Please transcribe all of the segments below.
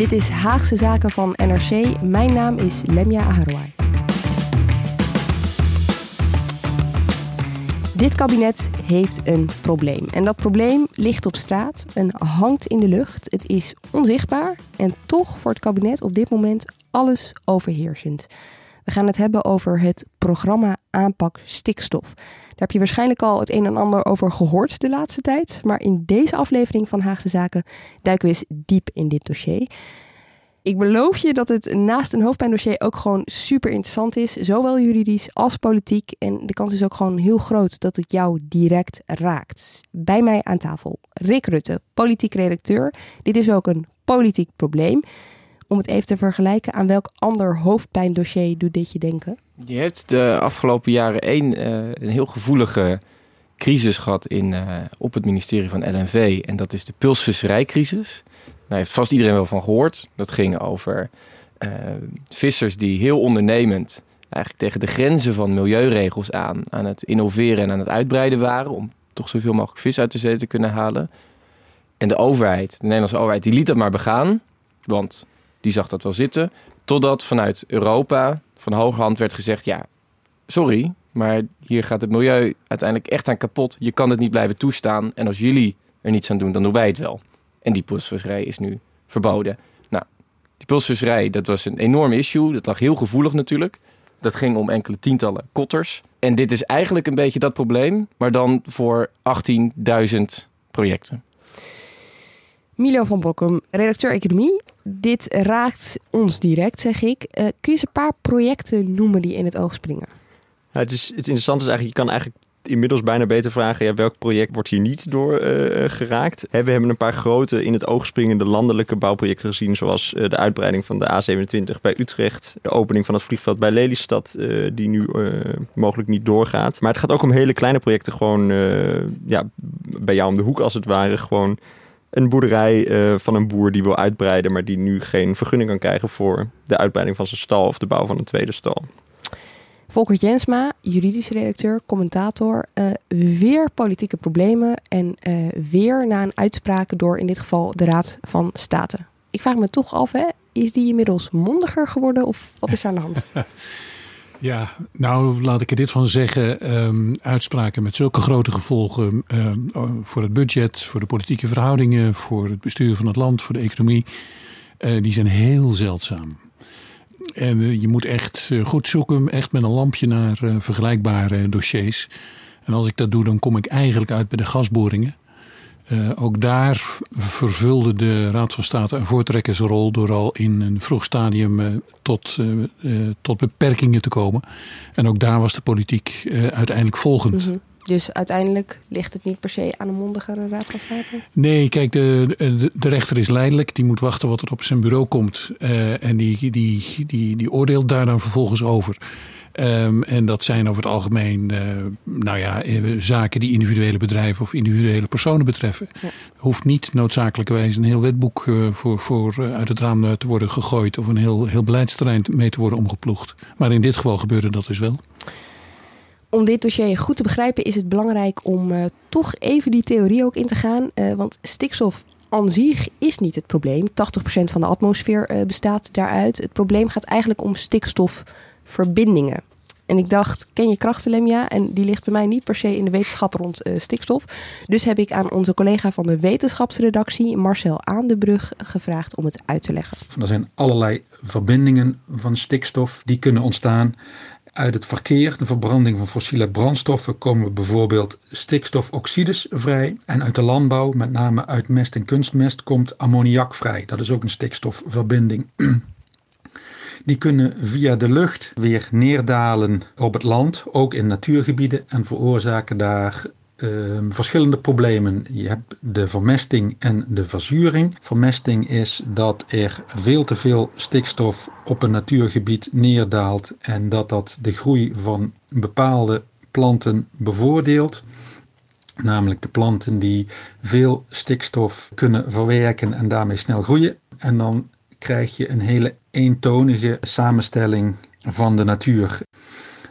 Dit is Haagse Zaken van NRC. Mijn naam is Lemja Aharouai. Dit kabinet heeft een probleem. En dat probleem ligt op straat en hangt in de lucht. Het is onzichtbaar en toch voor het kabinet op dit moment alles overheersend. We gaan het hebben over het programma Aanpak Stikstof. Heb je waarschijnlijk al het een en ander over gehoord de laatste tijd. Maar in deze aflevering van Haagse Zaken duiken we eens diep in dit dossier. Ik beloof je dat het naast een hoofdpijndossier ook gewoon super interessant is. Zowel juridisch als politiek. En de kans is ook gewoon heel groot dat het jou direct raakt. Bij mij aan tafel Rick Rutte, politiek redacteur. Dit is ook een politiek probleem. Om het even te vergelijken, aan welk ander hoofdpijndossier doet dit je denken? Je hebt de afgelopen jaren één, uh, een heel gevoelige crisis gehad in, uh, op het ministerie van LNV. En dat is de pulsvisserijcrisis. Daar heeft vast iedereen wel van gehoord. Dat ging over uh, vissers die heel ondernemend eigenlijk tegen de grenzen van milieuregels aan, aan het innoveren en aan het uitbreiden waren. Om toch zoveel mogelijk vis uit de zee te kunnen halen. En de overheid, de Nederlandse overheid, die liet dat maar begaan. Want die zag dat wel zitten. Totdat vanuit Europa van hoge hand werd gezegd: ja, sorry, maar hier gaat het milieu uiteindelijk echt aan kapot. Je kan het niet blijven toestaan. En als jullie er niets aan doen, dan doen wij het wel. En die pulsvisserij is nu verboden. Nou, die pulsvisserij, dat was een enorm issue. Dat lag heel gevoelig natuurlijk. Dat ging om enkele tientallen kotters. En dit is eigenlijk een beetje dat probleem, maar dan voor 18.000 projecten. Milo van Bokkum, redacteur economie. Dit raakt ons direct, zeg ik. Uh, kun je eens een paar projecten noemen die in het oog springen? Ja, het, is, het interessante is eigenlijk, je kan eigenlijk inmiddels bijna beter vragen: ja, welk project wordt hier niet door uh, geraakt? we hebben een paar grote in het oog springende landelijke bouwprojecten gezien, zoals de uitbreiding van de A27 bij Utrecht, de opening van het vliegveld bij Lelystad, die nu mogelijk niet doorgaat. Maar het gaat ook om hele kleine projecten, gewoon ja, bij jou om de hoek als het ware, gewoon een boerderij van een boer die wil uitbreiden, maar die nu geen vergunning kan krijgen voor de uitbreiding van zijn stal of de bouw van een tweede stal. Volker Jensma, juridisch redacteur, commentator. Uh, weer politieke problemen en uh, weer na een uitspraak door in dit geval de Raad van State. Ik vraag me toch af, hè, is die inmiddels mondiger geworden of wat is er aan de hand? Ja, nou laat ik er dit van zeggen. Um, uitspraken met zulke grote gevolgen um, voor het budget, voor de politieke verhoudingen, voor het bestuur van het land, voor de economie, uh, die zijn heel zeldzaam. En eh, je moet echt eh, goed zoeken, echt met een lampje naar vergelijkbare dossiers. En als ik dat doe, dan kom ik eigenlijk uit bij de gasboringen. Uh, ook daar vervulde de Raad van State een voortrekkersrol door al in een vroeg stadium uh, tot, uh, tot beperkingen te komen. En ook daar was de politiek uiteindelijk volgend. Mm -hmm. Dus uiteindelijk ligt het niet per se aan een mondigere raad van state? Nee, kijk, de, de, de rechter is leidelijk. Die moet wachten wat er op zijn bureau komt. En die, die, die, die oordeelt daar dan vervolgens over. Um, en dat zijn over het algemeen uh, nou ja, zaken die individuele bedrijven of individuele personen betreffen. Ja. Hoeft niet noodzakelijkerwijs een heel wetboek uh, voor, voor uh, uit het raam te worden gegooid of een heel, heel beleidsterrein mee te worden omgeploegd. Maar in dit geval gebeurde dat dus wel. Om dit dossier goed te begrijpen is het belangrijk om toch even die theorie ook in te gaan. Want stikstof aan zich is niet het probleem. 80% van de atmosfeer bestaat daaruit. Het probleem gaat eigenlijk om stikstofverbindingen. En ik dacht, ken je krachtenlemia? En die ligt bij mij niet per se in de wetenschap rond uh, stikstof. Dus heb ik aan onze collega van de wetenschapsredactie, Marcel Aandebrug, gevraagd om het uit te leggen. Er zijn allerlei verbindingen van stikstof die kunnen ontstaan. Uit het verkeer, de verbranding van fossiele brandstoffen, komen bijvoorbeeld stikstofoxides vrij. En uit de landbouw, met name uit mest en kunstmest, komt ammoniak vrij. Dat is ook een stikstofverbinding. Die kunnen via de lucht weer neerdalen op het land, ook in natuurgebieden, en veroorzaken daar Ehm, verschillende problemen. Je hebt de vermesting en de verzuring. Vermesting is dat er veel te veel stikstof op een natuurgebied neerdaalt en dat dat de groei van bepaalde planten bevoordeelt. Namelijk de planten die veel stikstof kunnen verwerken en daarmee snel groeien. En dan krijg je een hele eentonige samenstelling van de natuur.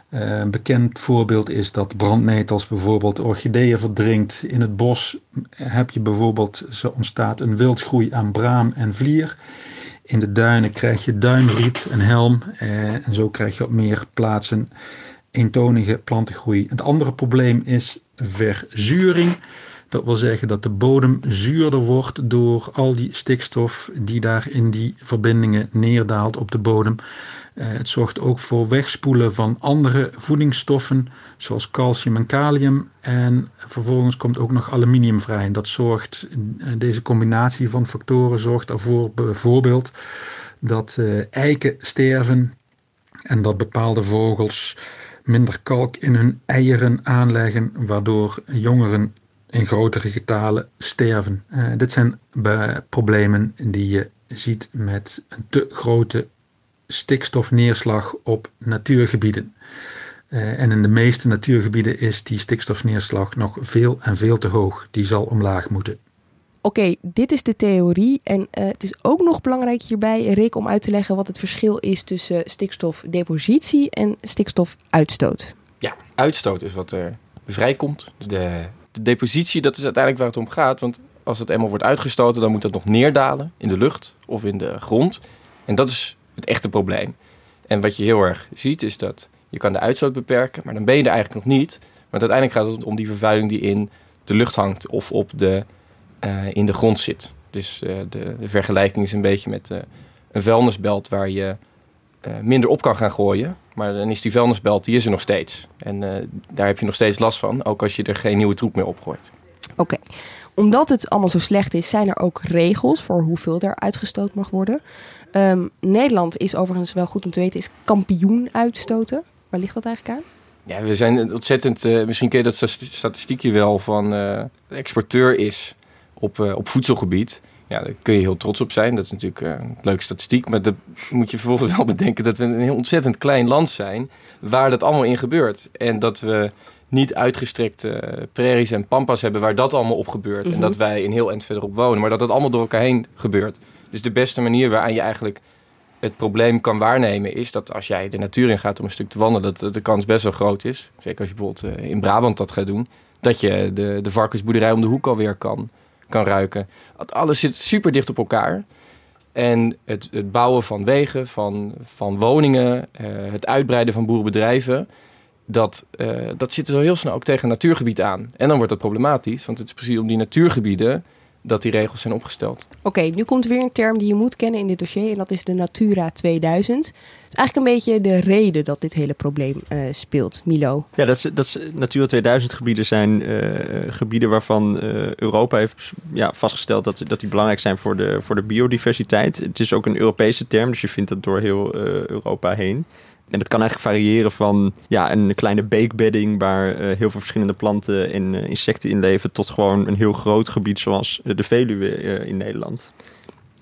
Eh, een bekend voorbeeld is dat brandnetels bijvoorbeeld orchideeën verdrinkt. In het bos heb je bijvoorbeeld, zo ontstaat een wildgroei aan braam en vlier. In de duinen krijg je duinriet en helm. Eh, en zo krijg je op meer plaatsen eentonige plantengroei. Het andere probleem is verzuring. Dat wil zeggen dat de bodem zuurder wordt door al die stikstof die daar in die verbindingen neerdaalt op de bodem. Eh, het zorgt ook voor wegspoelen van andere voedingsstoffen, zoals calcium en kalium. En vervolgens komt ook nog aluminium vrij. En dat zorgt, eh, deze combinatie van factoren zorgt ervoor bijvoorbeeld dat eh, eiken sterven en dat bepaalde vogels minder kalk in hun eieren aanleggen, waardoor jongeren in grotere getalen sterven. dit zijn problemen die je ziet met een te grote stikstofneerslag op natuurgebieden. Uh, en in de meeste natuurgebieden is die stikstofneerslag nog veel en veel te hoog. Die zal omlaag moeten. Oké, dit is de theorie. En uh, het is ook nog belangrijk hierbij, Rick, om uit te leggen wat het verschil is tussen stikstofdepositie en stikstofuitstoot. Ja, uitstoot is wat er vrijkomt. De, de depositie, dat is uiteindelijk waar het om gaat. Want als het eenmaal wordt uitgestoten, dan moet dat nog neerdalen in de lucht of in de grond. En dat is het echte probleem. En wat je heel erg ziet is dat je kan de uitstoot beperken, maar dan ben je er eigenlijk nog niet. Want uiteindelijk gaat het om die vervuiling die in de lucht hangt of op de, uh, in de grond zit. Dus uh, de, vergelijking is een beetje met uh, een vuilnisbelt waar je minder op kan gaan gooien. Maar dan is die vuilnisbelt, die is er nog steeds. En daar heb je nog steeds last van, ook als je er geen nieuwe troep meer opgooit. Oké. Omdat het allemaal zo slecht is, zijn er ook regels voor hoeveel er uitgestoot mag worden. Um, Nederland is overigens wel goed om te weten, is kampioen uitstoten. Waar ligt dat eigenlijk aan? Ja, we zijn ontzettend. Uh, misschien ken je dat statistiekje wel van uh, exporteur is op, uh, op voedselgebied. Ja, daar kun je heel trots op zijn. Dat is natuurlijk een leuke statistiek. Maar dat moet je vervolgens wel bedenken dat we een heel ontzettend klein land zijn waar dat allemaal in gebeurt. En dat we niet uitgestrekte prairies en pampas hebben waar dat allemaal op gebeurt. En mhm. dat wij een heel eind verderop wonen. Maar dat dat allemaal door elkaar heen gebeurt. Dus de beste manier waaraan je eigenlijk het probleem kan waarnemen is dat als jij de natuur in gaat om een stuk te wandelen, dat, de kans best wel groot is. Zeker als je bijvoorbeeld eh, in Brabant dat gaat doen, dat je de, de varkensboerderij om de hoek alweer kan, kan ruiken. Alles zit super dicht op elkaar. En het, het bouwen van wegen, van, van woningen, uh, het uitbreiden van boerenbedrijven, dat, uh, dat zit zo heel snel ook tegen natuurgebied aan. En dan wordt dat problematisch, want het is precies om die natuurgebieden dat die regels zijn opgesteld. Oké, nu komt weer een term die je moet kennen in dit dossier en dat is de Natura 2000. Het is eigenlijk een beetje de reden dat dit hele probleem uh, speelt, Milo. Ja, dat is, dat is, Natura 2000 gebieden zijn uh, gebieden waarvan uh, Europa heeft ja, vastgesteld dat, dat die belangrijk zijn voor de, voor de biodiversiteit. Het is ook een Europese term, dus je vindt dat door heel Europa heen. En dat kan eigenlijk variëren van ja, een kleine beekbedding waar uh, heel veel verschillende planten en uh, insecten in leven, tot gewoon een heel groot gebied zoals de Veluwe uh, in Nederland.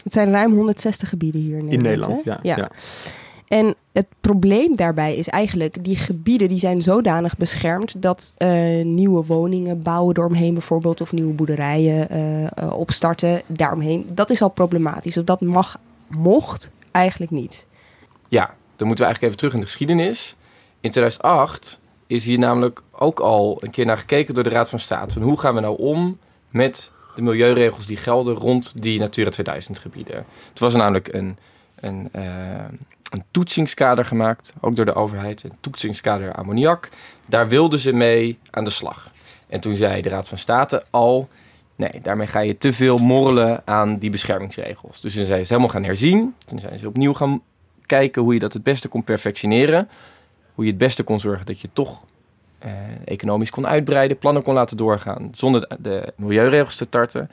Het zijn ruim 160 gebieden hier in Nederland. In Nederland, ja, ja. ja. En het probleem daarbij is eigenlijk, die gebieden die zijn zodanig beschermd dat nieuwe woningen bouwen eromheen bijvoorbeeld, of nieuwe boerderijen opstarten daaromheen. Dat is al problematisch. Of dat mag, mocht eigenlijk niet. Ja, dan moeten we eigenlijk even terug in de geschiedenis. In 2008 is hier namelijk ook al een keer naar gekeken door de Raad van State. Van hoe gaan we nou om met de milieuregels die gelden rond die Natura 2000 gebieden. Het was namelijk een, een, uh, een toetsingskader gemaakt, ook door de overheid, een toetsingskader ammoniak. Daar wilden ze mee aan de slag. En toen zei de Raad van State al, nee, daarmee ga je te veel morrelen aan die beschermingsregels. Dus toen zijn ze helemaal gaan herzien. Toen zijn ze opnieuw gaan kijken hoe je dat het beste kon perfectioneren. Hoe je het beste kon zorgen dat je toch eh, economisch kon uitbreiden, plannen kon laten doorgaan, zonder de, milieuregels te tarten.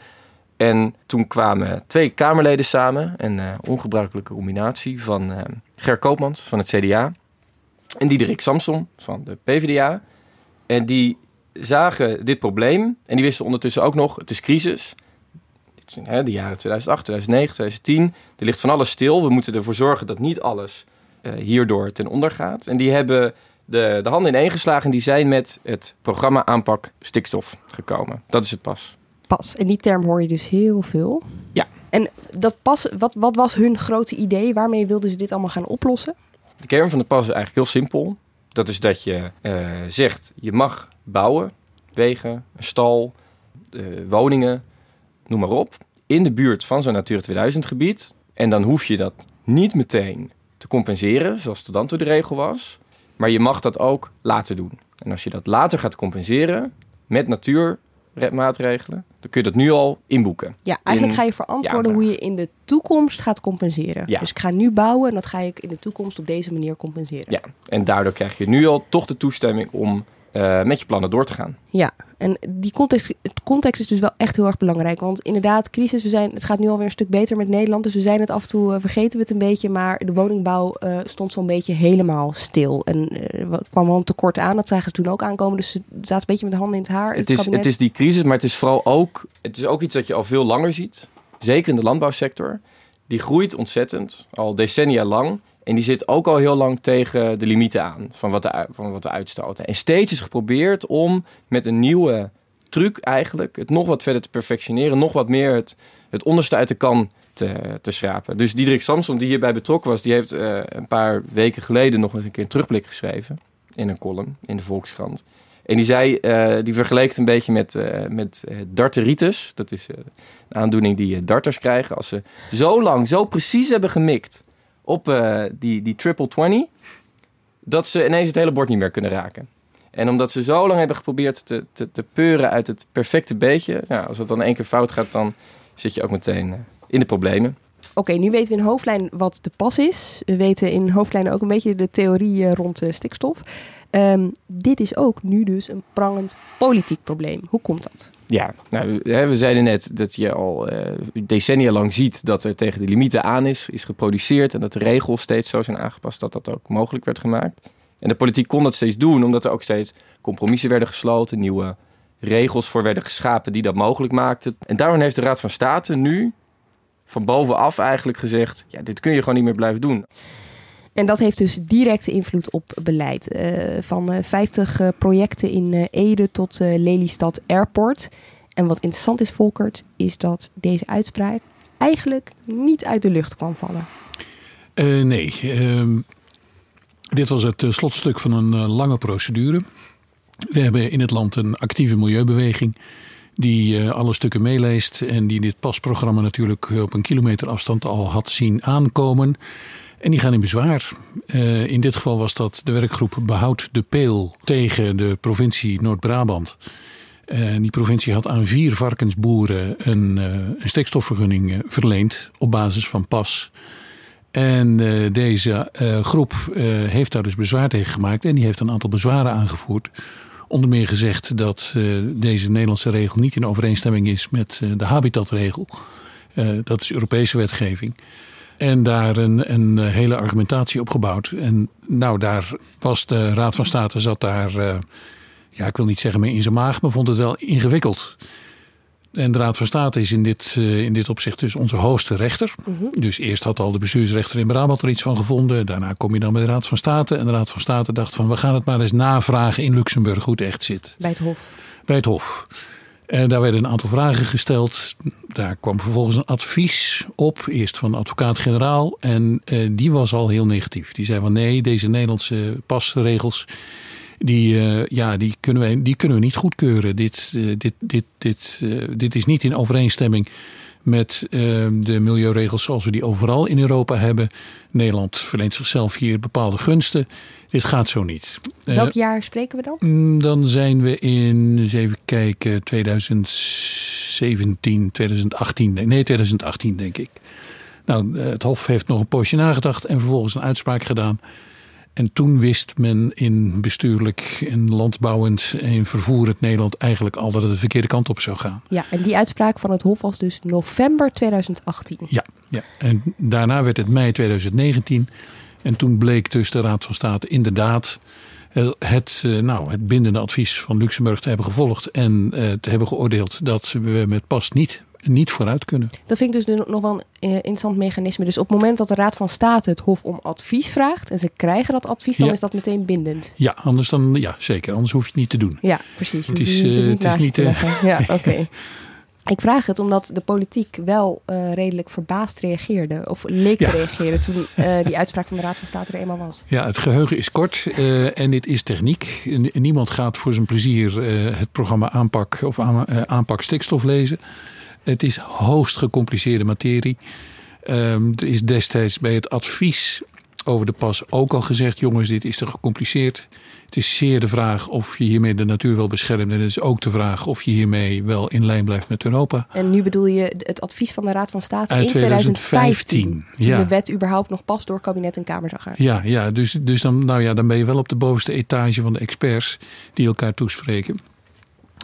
En toen kwamen twee Kamerleden samen, een uh, ongebruikelijke combinatie van uh, Ger Koopmans van het CDA en Diederik Samson van de PvdA. En die zagen dit probleem en die wisten ondertussen ook nog, het is crisis. Hè, de jaren 2008, 2009, 2010. Er ligt van alles stil. We moeten ervoor zorgen dat niet alles uh, hierdoor ten onder gaat. En die hebben de, de handen ineengeslagen en die zijn met het programma aanpak stikstof gekomen. Dat is het pas. Pas. En die term hoor je dus heel veel. Ja. En dat pas, wat, wat was hun grote idee? Waarmee wilden ze dit allemaal gaan oplossen? De kern van de pas is eigenlijk heel simpel. Dat is dat je uh, zegt, je mag bouwen, wegen, een stal, uh, woningen, noem maar op. In de buurt van zo'n Natura 2000 gebied. En dan hoef je dat niet meteen te compenseren, zoals tot dan toe de regel was. Maar je mag dat ook later doen. En als je dat later gaat compenseren met natuurmaatregelen, dan kun je dat nu al inboeken. Ja, eigenlijk in, ga je verantwoorden hoe je in de toekomst gaat compenseren. Ja. Dus ik ga nu bouwen en dat ga ik in de toekomst op deze manier compenseren. Ja, en daardoor krijg je nu al toch de toestemming om uh, met je plannen door te gaan. Ja, en die context, het context is dus wel echt heel erg belangrijk. Want inderdaad, crisis, we zijn, het gaat nu alweer een stuk beter met Nederland. Dus we zijn het af en toe, uh, vergeten we het een beetje. Maar de woningbouw uh, stond zo'n beetje helemaal stil. En er kwam wel een tekort aan, dat zagen ze toen ook aankomen. Dus ze zaten een beetje met de handen in het haar. Het, is, het is die crisis, maar het is vooral ook, het is ook iets dat je al veel langer ziet. Zeker in de landbouwsector. Die groeit ontzettend, al decennia lang. En die zit ook al heel lang tegen de limieten aan van wat, de, van wat we uitstoten. En steeds is geprobeerd om met een nieuwe truc eigenlijk het nog wat verder te perfectioneren. Nog wat meer het, het onderste uit de kan te, te schrapen. Dus Diederik Samson, die hierbij betrokken was, die heeft uh, een paar weken geleden nog eens een keer een terugblik geschreven. In een column in de Volkskrant. En die zei, uh, die vergeleek het een beetje met, uh, met darteritis. Dat is een aandoening die darters krijgen als ze zo lang, zo precies hebben gemikt op uh, die, die triple 20, dat ze ineens het hele bord niet meer kunnen raken. En omdat ze zo lang hebben geprobeerd te, te, te peuren uit het perfecte beetje, ja, als het dan één keer fout gaat, dan zit je ook meteen uh, in de problemen. Oké, nu weten we in hoofdlijn wat de pas is. We weten in hoofdlijnen ook een beetje de theorie uh, rond stikstof. Um, dit is ook nu dus een prangend politiek probleem. Hoe komt dat? Ja, nou, we zeiden net dat je al uh, decennia lang ziet dat er tegen de limieten aan is, is geproduceerd en dat de regels steeds zo zijn aangepast dat dat ook mogelijk werd gemaakt. En de politiek kon dat steeds doen, omdat er ook steeds compromissen werden gesloten, nieuwe regels voor werden geschapen die dat mogelijk maakten. En daarom heeft de Raad van State nu van bovenaf eigenlijk gezegd, ja, dit kun je gewoon niet meer blijven doen. En dat heeft dus directe invloed op beleid. Uh, van uh, 50 uh, projecten in Ede tot Lelystad Airport. En wat interessant is, Volkert, is dat deze uitspraak eigenlijk niet uit de lucht kwam vallen. nee, ehm, dit was het slotstuk van een lange procedure. We hebben in het land een actieve milieubeweging die alle stukken meeleest en die dit pasprogramma natuurlijk op een kilometer afstand al had zien aankomen. En die gaan in bezwaar. Uh, in dit geval was dat de werkgroep Behoud de Peel tegen de provincie Noord-Brabant. Uh, die provincie had aan vier varkensboeren een, uh, een stikstofvergunning verleend op basis van pas. En deze groep heeft daar dus bezwaar tegen gemaakt en die heeft een aantal bezwaren aangevoerd. Onder meer gezegd dat deze Nederlandse regel niet in overeenstemming is met de habitatregel. dat is Europese wetgeving. En daar een, een hele argumentatie op gebouwd. En nou, daar was de Raad van State zat daar, uh, ja, ik wil niet zeggen meer in zijn maag, maar vond het wel ingewikkeld. En de Raad van State is in dit, uh, in dit opzicht dus onze hoogste rechter. Mm -hmm. Dus eerst had al de bestuursrechter in Brabant er iets van gevonden. Daarna kom je dan bij de Raad van State. En de Raad van State dacht van we gaan het maar eens navragen in Luxemburg hoe het echt zit. Bij het Hof. Bij het Hof. En daar werden een aantal vragen gesteld. Daar kwam vervolgens een advies op, eerst van advocaat-generaal. En uh, die was al heel negatief. Die zei van nee, deze Nederlandse pasregels, die, uh, ja, die, kunnen, wij, die kunnen we niet goedkeuren. Dit, dit, dit, dit, dit is niet in overeenstemming met ehm, de milieuregels zoals we die overal in Europa hebben. Nederland verleent zichzelf hier bepaalde gunsten. Dit gaat zo niet. Eh, Welk jaar spreken we dan? Mm, dan zijn we in, eens even kijken, 2017, 2018. Nee, 2018 denk ik. Nou, het Hof heeft nog een poosje nagedacht en vervolgens een uitspraak gedaan. En toen wist men in bestuurlijk en landbouwend en vervoerend Nederland eigenlijk al dat het de verkeerde kant op zou gaan. Ja, en die uitspraak van het Hof was dus november 2018. Ja, ja. en daarna werd het mei 2019. En toen bleek dus de Raad van State inderdaad het, eh, nou, het bindende advies van Luxemburg te hebben gevolgd en eh, te hebben geoordeeld dat we met pas niet niet vooruit kunnen. Dat vind ik dus nog wel een eh, interessant mechanisme. Dus op het moment dat de Raad van State het Hof om advies vraagt en ze krijgen dat advies, dan is dat meteen bindend. Ja, anders dan, ja, zeker. Anders hoef je het niet te doen. Ja, precies. Het is, uh, het is niet. Uh, ja, oké. Ik vraag het omdat de politiek wel uh, redelijk verbaasd reageerde. Of leek te reageren toen uh, die uitspraak van de Raad van State er eenmaal was. Ja, het geheugen is kort uh, en dit is techniek. Niemand gaat voor zijn plezier het programma aanpak of aanpak stikstof lezen. Het is hoogst gecompliceerde materie. Um, er is destijds bij het advies over de pas ook al gezegd: jongens, dit is te gecompliceerd. Het is zeer de vraag of je hiermee de natuur wel beschermt. En het is ook de vraag of je hiermee wel in lijn blijft met Europa. En nu bedoel je het advies van de Raad van State in 2015. toen ja. de wet überhaupt nog pas door kabinet en Kamer zag gaan. Ja, ja dus, dus dan, nou ja, dan ben je wel op de bovenste etage van de experts die elkaar toespreken.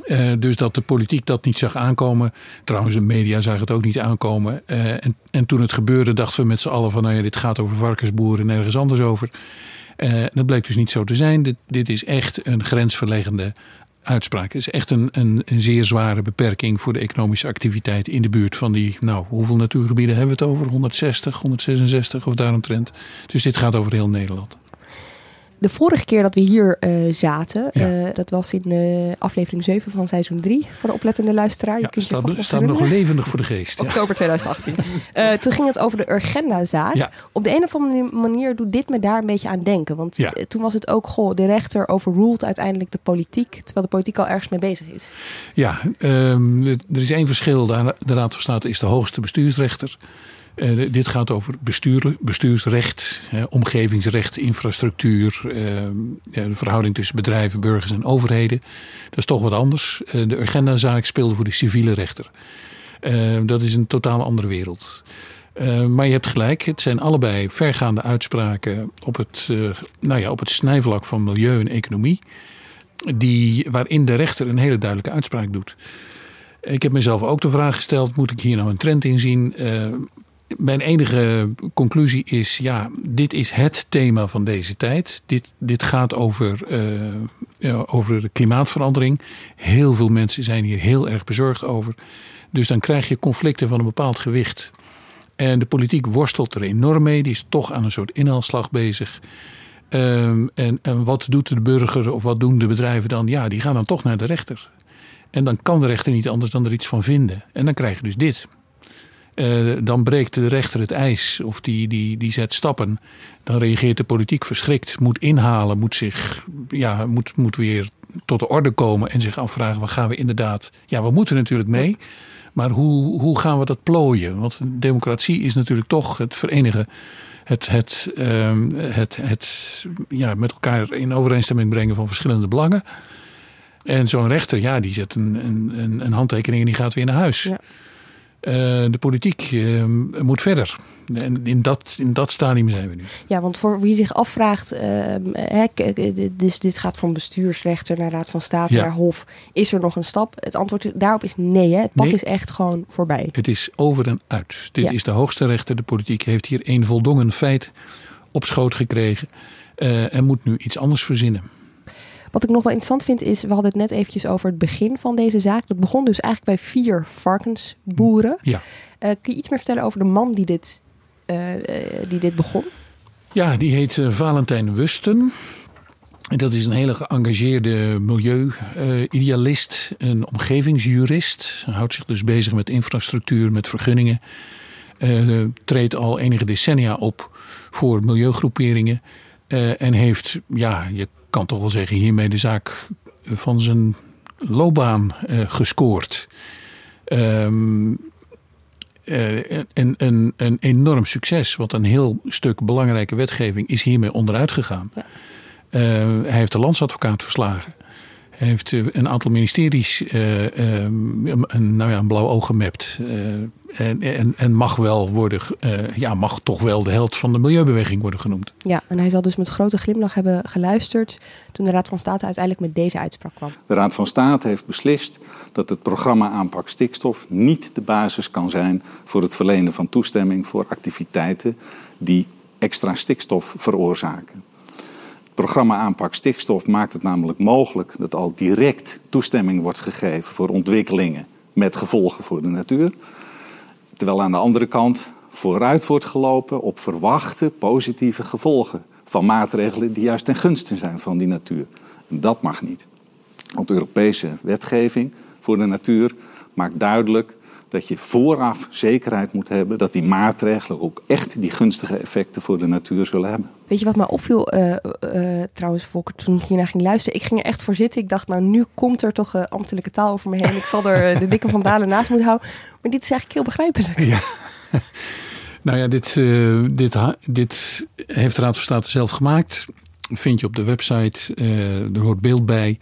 Uh, dus dat de politiek dat niet zag aankomen. Trouwens, de media zagen het ook niet aankomen. Uh, en, en, toen het gebeurde, dachten we met z'n allen van... nou ja, dit gaat over varkensboeren en ergens anders over. Uh, dat bleek dus niet zo te zijn. Dit, dit is echt een grensverleggende uitspraak. Het is echt een, een, een, zeer zware beperking voor de economische activiteit in de buurt van die, nou, hoeveel natuurgebieden hebben we het over? 160, 166 of daaromtrent. Dus dit gaat over heel Nederland. De vorige keer dat we hier uh, zaten, ja. uh, dat was in uh, aflevering 7 van seizoen 3 voor de oplettende luisteraar. Ja, je kunt staat, je staat nog levendig voor de geest. Oktober 2018. toen ging het over de Urgenda-zaak. Ja. Op de een of andere manier doet dit me daar een beetje aan denken. Want toen was het ook, goh, de rechter overruled uiteindelijk de politiek, terwijl de politiek al ergens mee bezig is. Ja, um, er is één verschil. De Raad van State is de hoogste bestuursrechter. Uh, dit gaat over bestuur, bestuursrecht, omgevingsrecht, infrastructuur, ja, de verhouding tussen bedrijven, burgers en overheden. Dat is toch wat anders. de agendazaak speelde voor de civiele rechter. dat is een totaal andere wereld. maar je hebt gelijk, het zijn allebei vergaande uitspraken op het, nou ja, op het snijvlak van milieu en economie, die, waarin de rechter een hele duidelijke uitspraak doet. Ik heb mezelf ook de vraag gesteld: moet ik hier nou een trend in zien? Mijn enige conclusie is, ja, dit is het thema van deze tijd. Dit, dit gaat over, uh, over de klimaatverandering. Heel veel mensen zijn hier heel erg bezorgd over. Dus dan krijg je conflicten van een bepaald gewicht. En de politiek worstelt er enorm mee. Die is toch aan een soort inhaalslag bezig. Um, en, en wat doet de burger of wat doen de bedrijven dan? Ja, die gaan dan toch naar de rechter. En dan kan de rechter niet anders dan er iets van vinden. En dan krijg je dus dit. Uh, dan breekt de rechter het ijs of die, die, die zet stappen. Dan reageert de politiek verschrikt, moet inhalen, moet, zich, ja, moet, moet weer tot de orde komen en zich afvragen: wat gaan we inderdaad. Ja, we moeten natuurlijk mee, maar hoe, hoe gaan we dat plooien? Want democratie is natuurlijk toch het verenigen. Het, het, uh, het, het ja, met elkaar in overeenstemming brengen van verschillende belangen. En zo'n rechter, ja, die zet een, een, een handtekening en die gaat weer naar huis. Ja. Uh, de politiek uh, moet verder. En in dat, in dat stadium zijn we nu. Ja, want voor wie zich afvraagt, uh, dus dit gaat van bestuursrechter naar Raad van State ja. naar Hof. Is er nog een stap? Het antwoord daarop is nee. Hè? Het pas nee. is echt gewoon voorbij. Het is over en uit. Dit ja. is de hoogste rechter. De politiek heeft hier een voldongen feit op schoot gekregen. Uh, en moet nu iets anders verzinnen. Wat ik nog wel interessant vind is, we hadden het net eventjes over het begin van deze zaak. Dat begon dus eigenlijk bij vier varkensboeren. Ja. Uh, kun je iets meer vertellen over de man die dit, uh, die dit begon? Ja, die heet uh, Valentijn Wusten. En dat is een hele geëngageerde milieu-idealist, een omgevingsjurist. Hij houdt zich dus bezig met infrastructuur, met vergunningen. treedt al enige decennia op voor milieugroeperingen. en heeft, ja, je kan toch wel zeggen, hiermee de zaak van zijn loopbaan uh, gescoord. Um, een, een, een enorm succes. Want een heel stuk belangrijke wetgeving is hiermee onderuit gegaan. Ja. hij heeft de landsadvocaat verslagen. Heeft een aantal ministeries een, nou ja, een blauw oog gemapt. En, en, en, mag wel worden, uh, ja, mag toch wel de held van de milieubeweging worden genoemd. Ja, en hij zal dus met grote glimlach hebben geluisterd toen de Raad van State uiteindelijk met deze uitspraak kwam. De Raad van State heeft beslist dat het programma aanpak stikstof niet de basis kan zijn voor het verlenen van toestemming voor activiteiten die extra stikstof veroorzaken. Programma aanpak stikstof maakt het namelijk mogelijk dat al direct toestemming wordt gegeven voor ontwikkelingen met gevolgen voor de natuur. Terwijl aan de andere kant vooruit wordt gelopen op verwachte positieve gevolgen van maatregelen die juist ten gunste zijn van die natuur. En dat mag niet. Want de Europese wetgeving voor de natuur maakt duidelijk dat je vooraf zekerheid moet hebben dat die maatregelen ook echt die gunstige effecten voor de natuur zullen hebben. Weet je wat mij opviel uh, uh, trouwens, Volker, toen ik hiernaar ging luisteren? Ik ging er echt voor zitten. Ik dacht, nou nu komt er toch uh, ambtelijke taal over me heen. Ik zal er de dikke van Dalen naast moeten houden. Maar dit is eigenlijk heel begrijpelijk. Ja. nou ja, dit, dit, dit heeft de Raad van State zelf gemaakt. Vind je op de website. er hoort beeld bij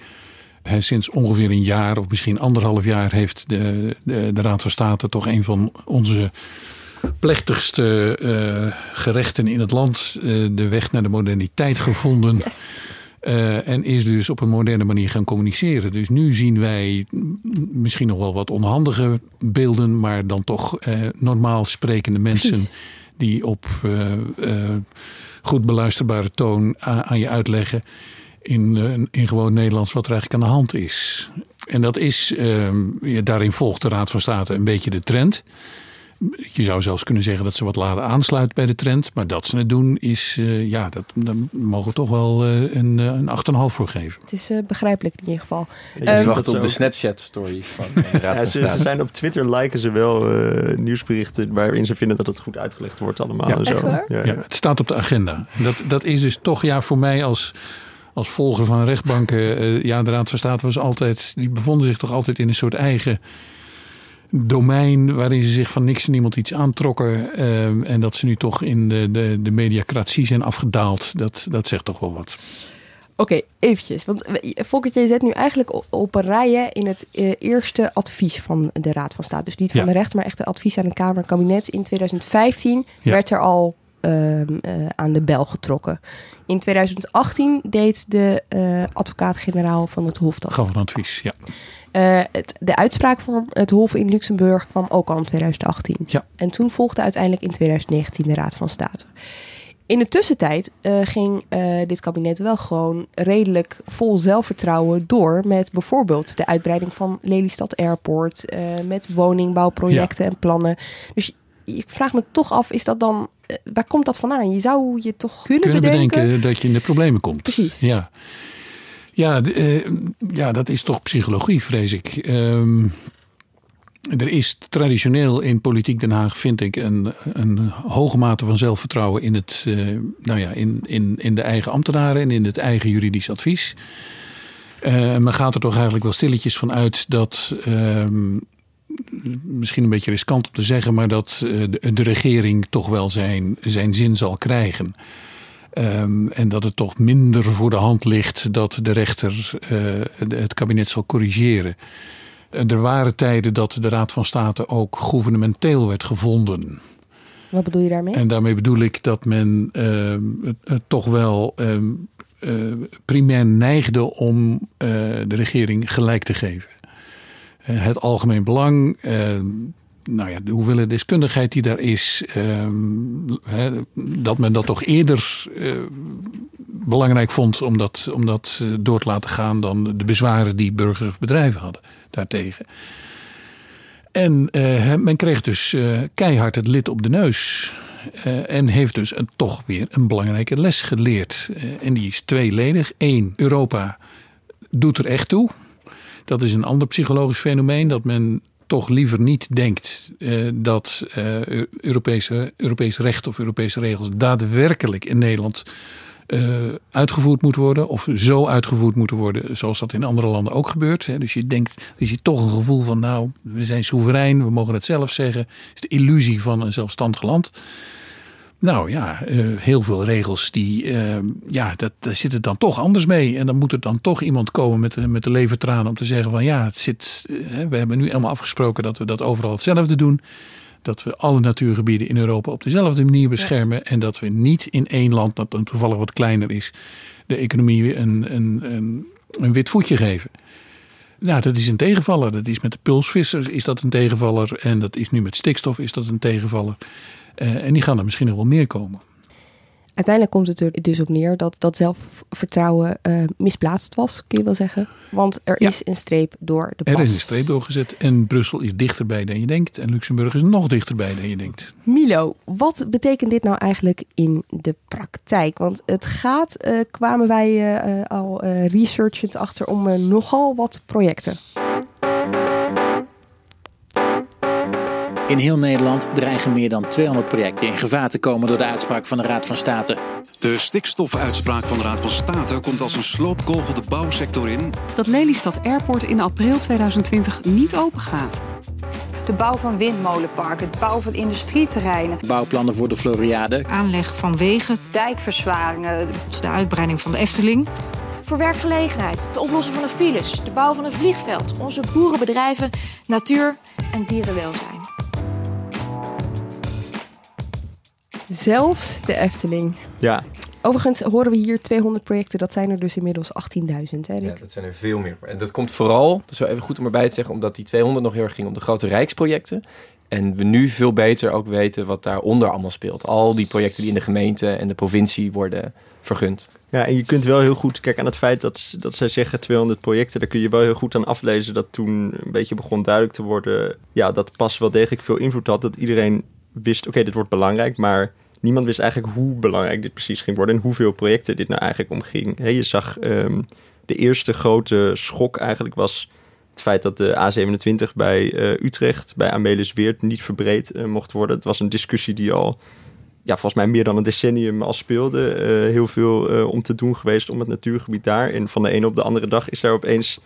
sinds ongeveer een jaar of misschien anderhalf jaar heeft de, de, de Raad van State toch een van onze plechtigste uh, gerechten in het land, uh, de weg naar de moderniteit gevonden. Yes. Uh, en is dus op een moderne manier gaan communiceren. Dus nu zien wij misschien nog wel wat onhandige beelden, maar dan toch normaal sprekende mensen Precies. die op goed beluisterbare toon aan je uitleggen in, eh, in gewoon Nederlands wat er eigenlijk aan de hand is. En dat is, ehm, daarin volgt de Raad van State een beetje de trend. Je zou zelfs kunnen zeggen dat ze wat later aansluit bij de trend. Maar dat ze het doen is, uh, ja, dat, daar mogen we toch wel uh, een, een 8,5 voor geven. Het is uh, begrijpelijk in ieder geval. Je um, wacht op de Snapchat-stories van de Raad van State. Ze, ze, zijn op Twitter, liken ze wel nieuwsberichten waarin ze vinden dat het goed uitgelegd wordt allemaal. Ja, en zo. Ja, ja, het staat op de agenda. Dat, dat is dus toch ja, voor mij als als volger van rechtbanken, uh, ja, de Raad van State was altijd, die bevonden zich toch altijd in een soort eigen domein waarin ze zich van niks en niemand iets aantrokken. Uh, en dat ze nu toch in de, de, de mediacratie zijn afgedaald, dat, dat zegt toch wel wat. Oké, okay, eventjes. Want Volkert, je zet nu eigenlijk op een rij in het uh, eerste advies van de Raad van State. Dus niet van ja. de rechter, maar echt een advies aan de Kamer en kabinet. In 2015 ja. werd er al uh, uh, aan de bel getrokken. In 2018 deed de uh, advocaat-generaal van het Hof dat. Gaf een advies, ja. Het, de uitspraak van het Hof in Luxemburg kwam ook al in 2018. Ja. En toen volgde uiteindelijk in 2019 de Raad van State. In de tussentijd ging dit kabinet wel gewoon redelijk vol zelfvertrouwen door met bijvoorbeeld de uitbreiding van Lelystad Airport, met woningbouwprojecten ja. en plannen. Dus ik vraag me toch af, is dat dan, uh, waar komt dat vandaan? Je zou je toch kunnen, kunnen bedenken... bedenken dat je in de problemen komt. Precies. Ja, ja, uh, ja dat is toch psychologie, vrees ik. Um, er is traditioneel in politiek Den Haag, vind ik, een, een hoge mate van zelfvertrouwen in, het, uh, nou ja, in, in, in de eigen ambtenaren en in het eigen juridisch advies. Men gaat er toch eigenlijk wel stilletjes van uit dat um, misschien een beetje riskant om te zeggen, maar dat eh, de, de regering toch wel zijn, zijn zin zal krijgen. Um, en dat het toch minder voor de hand ligt dat de rechter uh, het kabinet zal corrigeren. Er waren tijden dat de Raad van State ook gouvernementeel werd gevonden. Wat bedoel je daarmee? En daarmee bedoel ik dat men uh, het, toch wel uh, primair neigde om de regering gelijk te geven. Eh, het algemeen belang, eh, nou ja, de hoeveelheid deskundigheid die daar is, ehm, dat men dat toch eerder eh, belangrijk vond om dat, om dat door te laten gaan dan de bezwaren die burgers of bedrijven hadden daartegen. En men kreeg dus keihard het lid op de neus. en heeft dus een, toch weer een belangrijke les geleerd. en die is tweeledig. Eén, Europa doet er echt toe. Dat is een ander psychologisch fenomeen dat men toch liever niet denkt uh, dat uh, Europese, Europees recht of Europese regels daadwerkelijk in Nederland uh, uitgevoerd moet worden. Of zo uitgevoerd moeten worden zoals dat in andere landen ook gebeurt. Hè. Dus je denkt, is je toch een gevoel van nou, we zijn soeverein, we mogen het zelf zeggen. Het is de illusie van een zelfstandig land. Nou ja, uh, heel veel regels die, uh, ja, dat, daar zit het dan toch anders mee. En dan moet er dan toch iemand komen met, met de levertranen om te zeggen van ja, het zit, we hebben nu helemaal afgesproken dat we dat overal hetzelfde doen dat we alle natuurgebieden in Europa op dezelfde manier beschermen. En dat we niet in één land, dat dan toevallig wat kleiner is, de economie een, een, een, een wit voetje geven. Nou, dat is een tegenvaller. Dat is met de pulsvissers is dat een tegenvaller. En dat is nu met stikstof is dat een tegenvaller. Uh, en die gaan er misschien nog wel meer komen. Uiteindelijk komt het er dus op neer dat dat zelfvertrouwen uh, misplaatst was, kun je wel zeggen. Want er is een streep door de pas. Er is een streep doorgezet en Brussel is dichterbij dan je denkt. En Luxemburg is nog dichterbij dan je denkt. Milo, wat betekent dit nou eigenlijk in de praktijk? Want het gaat, uh, kwamen wij uh, al researchend achter om nogal wat projecten. In heel Nederland dreigen meer dan 200 projecten in gevaar te komen door de uitspraak van de Raad van State. De stikstofuitspraak van de Raad van State komt als een sloopkogel de bouwsector in. Dat Lelystad Airport in april 2020 niet open gaat. De bouw van windmolenparken, het bouwen van industrieterreinen. Bouwplannen voor de Floriade. Aanleg van wegen. Dijkverzwaringen. De uitbreiding van de Efteling. Voor werkgelegenheid, het oplossen van de files, de bouw van een vliegveld, onze boerenbedrijven, natuur en dierenwelzijn. Zelfs de Efteling. Ja. Overigens horen we hier 200 projecten. Dat zijn er dus inmiddels 18.000. Ja, dat zijn er veel meer. En dat komt vooral, dat is wel even goed om erbij te zeggen, omdat die 200 nog heel erg ging om de grote rijksprojecten. En we nu veel beter ook weten wat daaronder allemaal speelt. Al die projecten die in de gemeente en de provincie worden vergund. Ja, en je kunt wel heel goed kijken aan het feit dat, dat zij zeggen 200 projecten. Daar kun je wel heel goed aan aflezen dat toen een beetje begon duidelijk te worden. Ja, dat pas wel degelijk veel invloed had. Dat iedereen wist, oké, dit wordt belangrijk, maar niemand wist eigenlijk hoe belangrijk dit precies ging worden en hoeveel projecten dit nou eigenlijk om ging. je zag um, de eerste grote schok eigenlijk was het feit dat de A27 bij uh, Utrecht, bij Amelisweert, niet verbreed uh, mocht worden. Het was een discussie die al, ja, volgens mij meer dan een decennium al speelde. Uh, heel veel om te doen geweest om het natuurgebied daar. En van de ene op de andere dag is daar opeens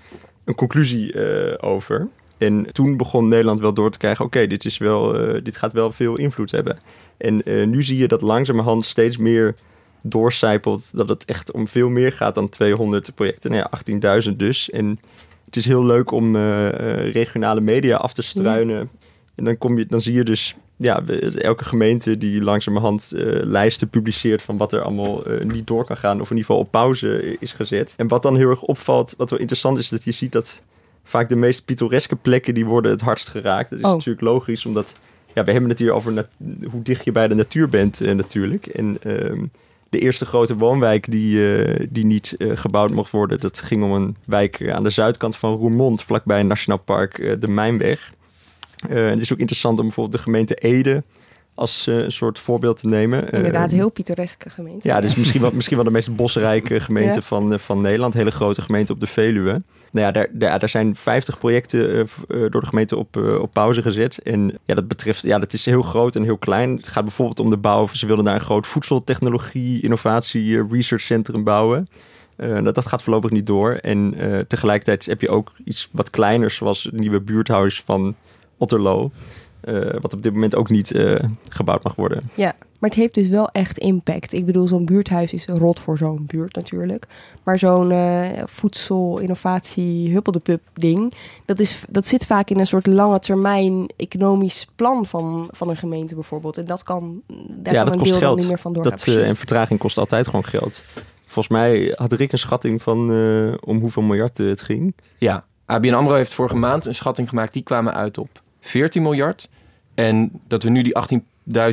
een conclusie over. En toen begon Nederland wel door te krijgen: oké, dit dit, wel, dit gaat wel veel invloed hebben. En uh, nu zie je dat langzamerhand steeds meer doorcijpelt dat het echt om veel meer gaat dan 200 projecten. Nou ja, 18.000 dus. En het is heel leuk om uh, regionale media af te struinen. Ja. En dan, kom je, dan zie je dus ja, elke gemeente die langzamerhand uh, lijsten publiceert van wat er allemaal uh, niet door kan gaan. Of in ieder geval op pauze is gezet. En wat dan heel erg opvalt, wat wel interessant is, dat je ziet dat vaak de meest pittoreske plekken die worden het hardst geraakt. Dat is oh. natuurlijk logisch, omdat ja, we hebben het hier over hoe dicht je bij de natuur bent uh, natuurlijk. En uh, de eerste grote woonwijk die, uh, die niet uh, gebouwd mocht worden, dat ging om een wijk aan de zuidkant van Roermond, vlakbij een nationaal park, de Mijnweg. het is ook interessant om bijvoorbeeld de gemeente Ede als een soort voorbeeld te nemen. Inderdaad, heel pittoreske gemeente. Ja, dus misschien wel, misschien wel de meest bosrijke gemeente van, van Nederland. Hele grote gemeente op de Veluwe nou ja, daar, daar, zijn 50 projecten uh, door de gemeente op, uh, op pauze gezet. En ja, dat betreft, ja, dat is heel groot en heel klein. Het gaat bijvoorbeeld om de bouw. Ze wilden daar een groot voedseltechnologie, innovatie, research centrum bouwen. Dat, dat gaat voorlopig niet door. En tegelijkertijd heb je ook iets wat kleiners, zoals het nieuwe buurthuis van Otterlo. Wat op dit moment ook niet gebouwd mag worden. Ja, maar het heeft dus wel echt impact. Ik bedoel, zo'n buurthuis is rot voor zo'n buurt natuurlijk. Maar zo'n uh, voedsel, innovatie, huppeldepup ding... Dat, is, dat zit vaak in een soort lange termijn economisch plan van, van een gemeente bijvoorbeeld. En dat kan, daar ja, kan dat kost geld. niet meer van door. Dat, en vertraging kost altijd gewoon geld. Volgens mij had Rick een schatting van om hoeveel miljard het ging. Ja, ABN AMRO heeft vorige maand een schatting gemaakt. Die kwamen uit op 14 miljard. En dat we nu die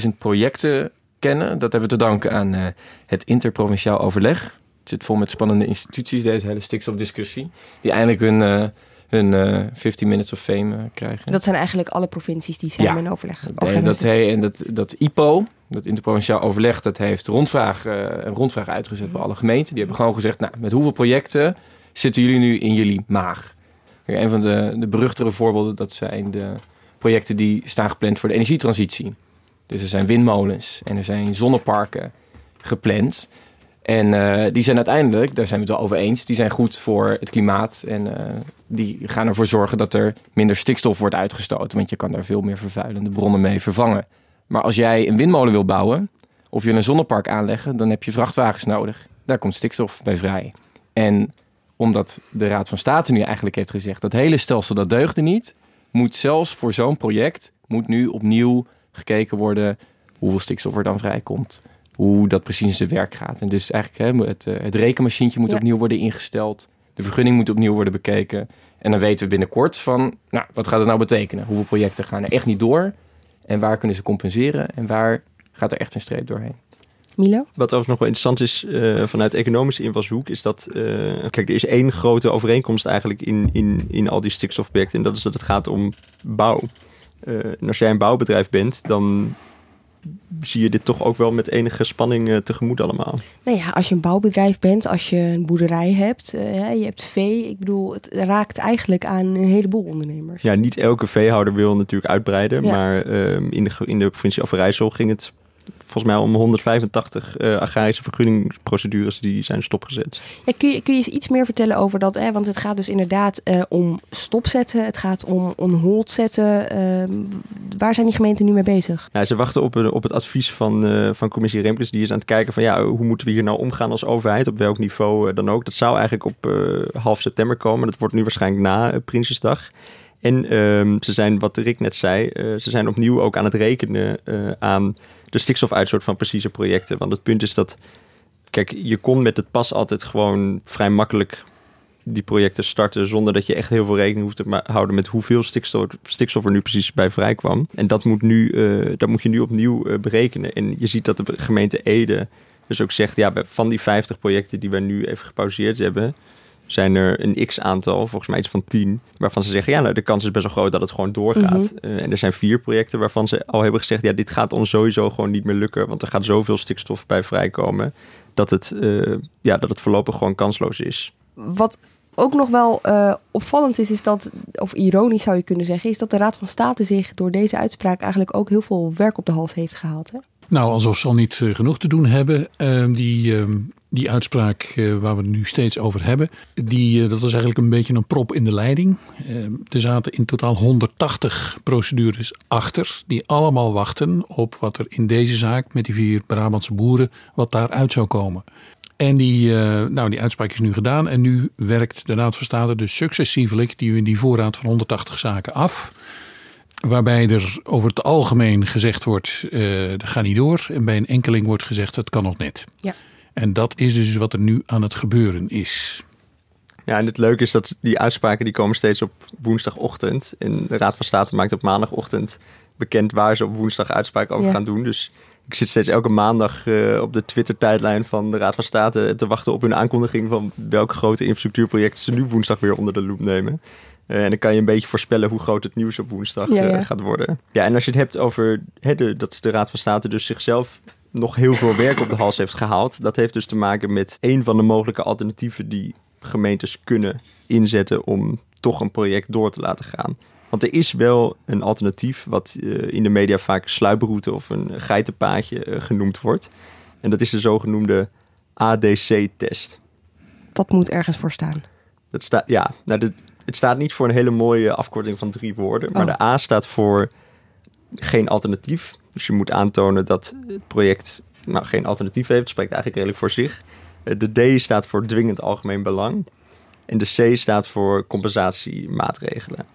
18.000 projecten kennen, dat hebben we te danken aan uh, het interprovinciaal overleg. Het zit vol met spannende instituties, deze hele stikstofdiscussie. Die eindelijk hun, uh, hun uh, 15 minutes of fame krijgen. Dat zijn eigenlijk alle provincies die samen ja. in overleg En dat, he, en dat, dat IPO, dat interprovinciaal overleg, dat heeft rondvraag, een rondvraag uitgezet bij alle gemeenten. Die hebben gewoon gezegd, nou, met hoeveel projecten zitten jullie nu in jullie maag? Een van de, de beruchtere voorbeelden, dat zijn de projecten die staan gepland voor de energietransitie. Dus er zijn windmolens en er zijn zonneparken gepland. En eh, die zijn uiteindelijk, daar zijn we het wel over eens, die zijn goed voor het klimaat. En eh, die gaan ervoor zorgen dat er minder stikstof wordt uitgestoten. Want je kan daar veel meer vervuilende bronnen mee vervangen. Maar als jij een windmolen wil bouwen of je een zonnepark aanleggen, dan heb je vrachtwagens nodig. Daar komt stikstof bij vrij. En omdat de Raad van State nu eigenlijk heeft gezegd dat hele stelsel dat deugde niet, moet zelfs voor zo'n project moet nu opnieuw gekeken worden hoeveel stikstof er dan vrijkomt. Hoe dat precies in zijn werk gaat. En dus eigenlijk hè, het, eh, het rekenmachientje moet Ja. opnieuw worden ingesteld. De vergunning moet opnieuw worden bekeken. En dan weten we binnenkort van, nou, wat gaat het nou betekenen? Hoeveel projecten gaan er echt niet door? En waar kunnen ze compenseren? En waar gaat er echt een streep doorheen? Milo? Wat overigens nog wel interessant is eh, vanuit economische invalshoek, is dat, eh, kijk, er is één grote overeenkomst eigenlijk in, in, in al die stikstofprojecten. En dat is dat het gaat om bouw. Eh, en als jij een bouwbedrijf bent, dan zie je dit toch ook wel met enige spanning eh, tegemoet allemaal. Nou ja, als je een bouwbedrijf bent, als je een boerderij hebt, hè, je hebt vee. Ik bedoel, het raakt eigenlijk aan een heleboel ondernemers. Ja, niet elke veehouder wil natuurlijk uitbreiden, Ja. maar ehm, in, de, in de provincie Overijssel ging het volgens mij om 185 eh, agrarische vergunningsprocedures die zijn stopgezet. Ja, kun, je, kun je eens iets meer vertellen over dat? Hè? Want het gaat dus inderdaad eh, om stopzetten. Het gaat om on hold zetten. Ehm, waar zijn die gemeenten nu mee bezig? Ja, ze wachten op, eh, op het advies van, van commissie Remkes. Die is aan het kijken van ja, hoe moeten we hier nou omgaan als overheid? Op welk niveau dan ook. Dat zou eigenlijk op half september komen. Dat wordt nu waarschijnlijk na Prinsjesdag. En ehm, ze zijn, wat Rick net zei, ze zijn opnieuw ook aan het rekenen aan de stikstofuitstoot van precieze projecten. Want het punt is dat, kijk, je kon met het pas altijd gewoon vrij makkelijk die projecten starten zonder dat je echt heel veel rekening hoeft te houden met hoeveel stikstof, stikstof er nu precies bij vrijkwam. En dat moet, nu, eh, dat moet je nu opnieuw eh, berekenen. En je ziet dat de gemeente Ede dus ook zegt, ja, van die 50 projecten die wij nu even gepauzeerd hebben, zijn er een x-aantal, volgens mij iets van 10, waarvan ze zeggen, ja, nou, de kans is best wel groot dat het gewoon doorgaat. Mhm. Eh, en er zijn vier projecten waarvan ze al hebben gezegd, ja, dit gaat ons sowieso gewoon niet meer lukken, want er gaat zoveel stikstof bij vrijkomen, dat het, eh, ja, dat het voorlopig gewoon kansloos is. Wat ook nog wel eh, opvallend is, is dat, of ironisch zou je kunnen zeggen, is dat de Raad van State zich door deze uitspraak eigenlijk ook heel veel werk op de hals heeft gehaald. Hè? Nou, alsof ze al niet genoeg te doen hebben. Ehm, die, ehm, die uitspraak eh, waar we het nu steeds over hebben, die, eh, dat was eigenlijk een beetje een prop in de leiding. Ehm, er zaten in totaal 180 procedures achter, die allemaal wachten op wat er in deze zaak met die vier Brabantse boeren, wat daaruit zou komen. En die, eh, nou, die uitspraak is nu gedaan en nu werkt de Raad van State dus successievelijk die, die voorraad van 180 zaken af. Waarbij er over het algemeen gezegd wordt, eh dat gaat niet door. En bij een enkeling wordt gezegd, dat kan nog net. Ja. En dat is dus wat er nu aan het gebeuren is. Ja, en het leuke is dat die uitspraken die komen steeds op woensdagochtend. En de Raad van State maakt op maandagochtend bekend waar ze op woensdag uitspraken over Ja. gaan doen. Dus ik zit steeds elke maandag eh, op de Twitter-tijdlijn van de Raad van State te wachten op hun aankondiging van welke grote infrastructuurprojecten ze nu woensdag weer onder de loep nemen. Eh, en dan kan je een beetje voorspellen hoe groot het nieuws op woensdag Ja, eh, gaat worden. Ja, en als je het hebt over hè, de, dat de Raad van State dus zichzelf nog heel veel werk op de hals heeft gehaald. Dat heeft dus te maken met een van de mogelijke alternatieven die gemeentes kunnen inzetten om toch een project door te laten gaan. Want er is wel een alternatief wat eh, in de media vaak sluiproute of een geitenpaadje eh, genoemd wordt. En dat is de zogenoemde ADC-test. Dat moet ergens voor staan. Dat staat, ja, nou, de- het staat niet voor een hele mooie afkorting van drie woorden. Maar Oh. de A staat voor geen alternatief. Dus je moet aantonen dat het project nou, geen alternatief heeft. Dat spreekt eigenlijk redelijk voor zich. Eh, De D staat voor dwingend algemeen belang. En de C staat voor compensatiemaatregelen.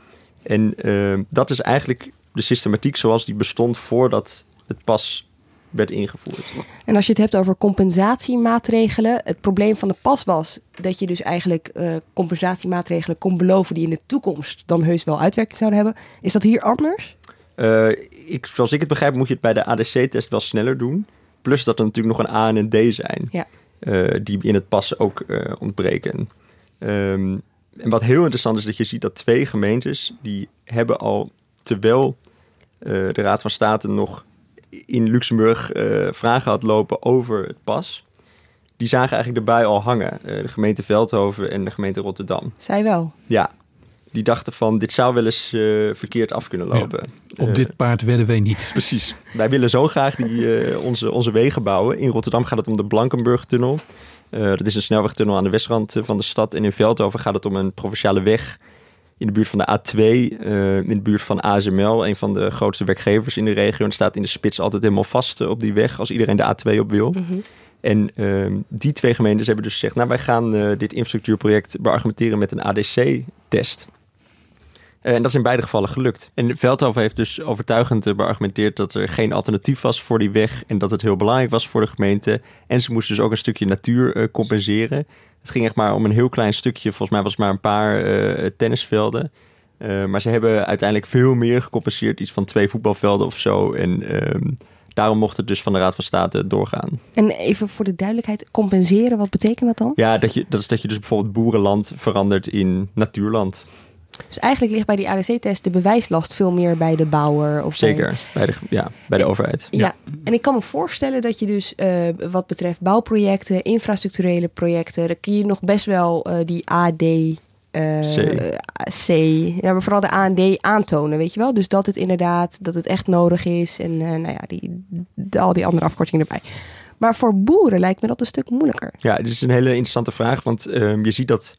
En eh, dat is eigenlijk de systematiek zoals die bestond voordat het pas werd ingevoerd. En als je het hebt over compensatiemaatregelen, het probleem van de pas was dat je dus eigenlijk eh, compensatiemaatregelen kon beloven die in de toekomst dan heus wel uitwerking zouden hebben. Is dat hier anders? Eh, ik, zoals ik het begrijp, moet je het bij de ADC-test wel sneller doen. Plus dat er natuurlijk nog een A en een D zijn. Ja. eh, die in het pas ook eh, ontbreken. Ehm, en wat heel interessant is, dat je ziet dat twee gemeentes... die hebben al, terwijl de Raad van State nog in Luxemburg vragen had lopen over het pas... die zagen eigenlijk erbij al hangen. De gemeente Veldhoven en de gemeente Rotterdam. Zij wel. Ja, die dachten van dit zou wel eens eh, verkeerd af kunnen lopen. Op Eh, dit paard wedden wij niet. Precies. Wij willen zo graag die, eh, onze, onze wegen bouwen. In Rotterdam gaat het om de Blankenburg-tunnel. Uh, dat is een snelwegtunnel aan de westrand van de stad. En in Veldhoven gaat het om een provinciale weg in de buurt van de A2, uh, in de buurt van ASML, een van de grootste werkgevers in de regio. En staat in de spits altijd helemaal vast op die weg als iedereen de A2 op wil. Mhm. En uh, die twee gemeentes hebben dus gezegd, nou wij gaan uh, dit infrastructuurproject beargumenteren met een ADC-test. En dat is in beide gevallen gelukt. En Veldhoven heeft dus overtuigend beargumenteerd dat er geen alternatief was voor die weg en dat het heel belangrijk was voor de gemeente. En ze moesten dus ook een stukje natuur uh, compenseren. Het ging echt maar om een heel klein stukje, volgens mij was het maar een paar uh, tennisvelden. Uh, maar ze hebben uiteindelijk veel meer gecompenseerd, iets van twee voetbalvelden of zo. En uh, daarom mocht het dus van de Raad van State doorgaan. En even voor de duidelijkheid, compenseren, wat betekent dat dan? Ja, dat, je, dat is dat je dus bijvoorbeeld boerenland verandert in natuurland. Dus eigenlijk ligt bij die ADC-test de bewijslast veel meer bij de bouwer. Of Zeker, bij, bij de, ja, bij de en, overheid. Ja. ja. en ik kan me voorstellen dat je dus uh, wat betreft bouwprojecten, infrastructurele projecten, dan kun je nog best wel uh, die AD. Uh, C. C. Ja, maar vooral de AND aantonen, weet je wel? Dus dat het inderdaad, dat het echt nodig is. En nou ja, die, de, al die andere afkortingen erbij. Maar voor boeren lijkt me dat een stuk moeilijker. Ja, dit is een hele interessante vraag. Want uh, je ziet dat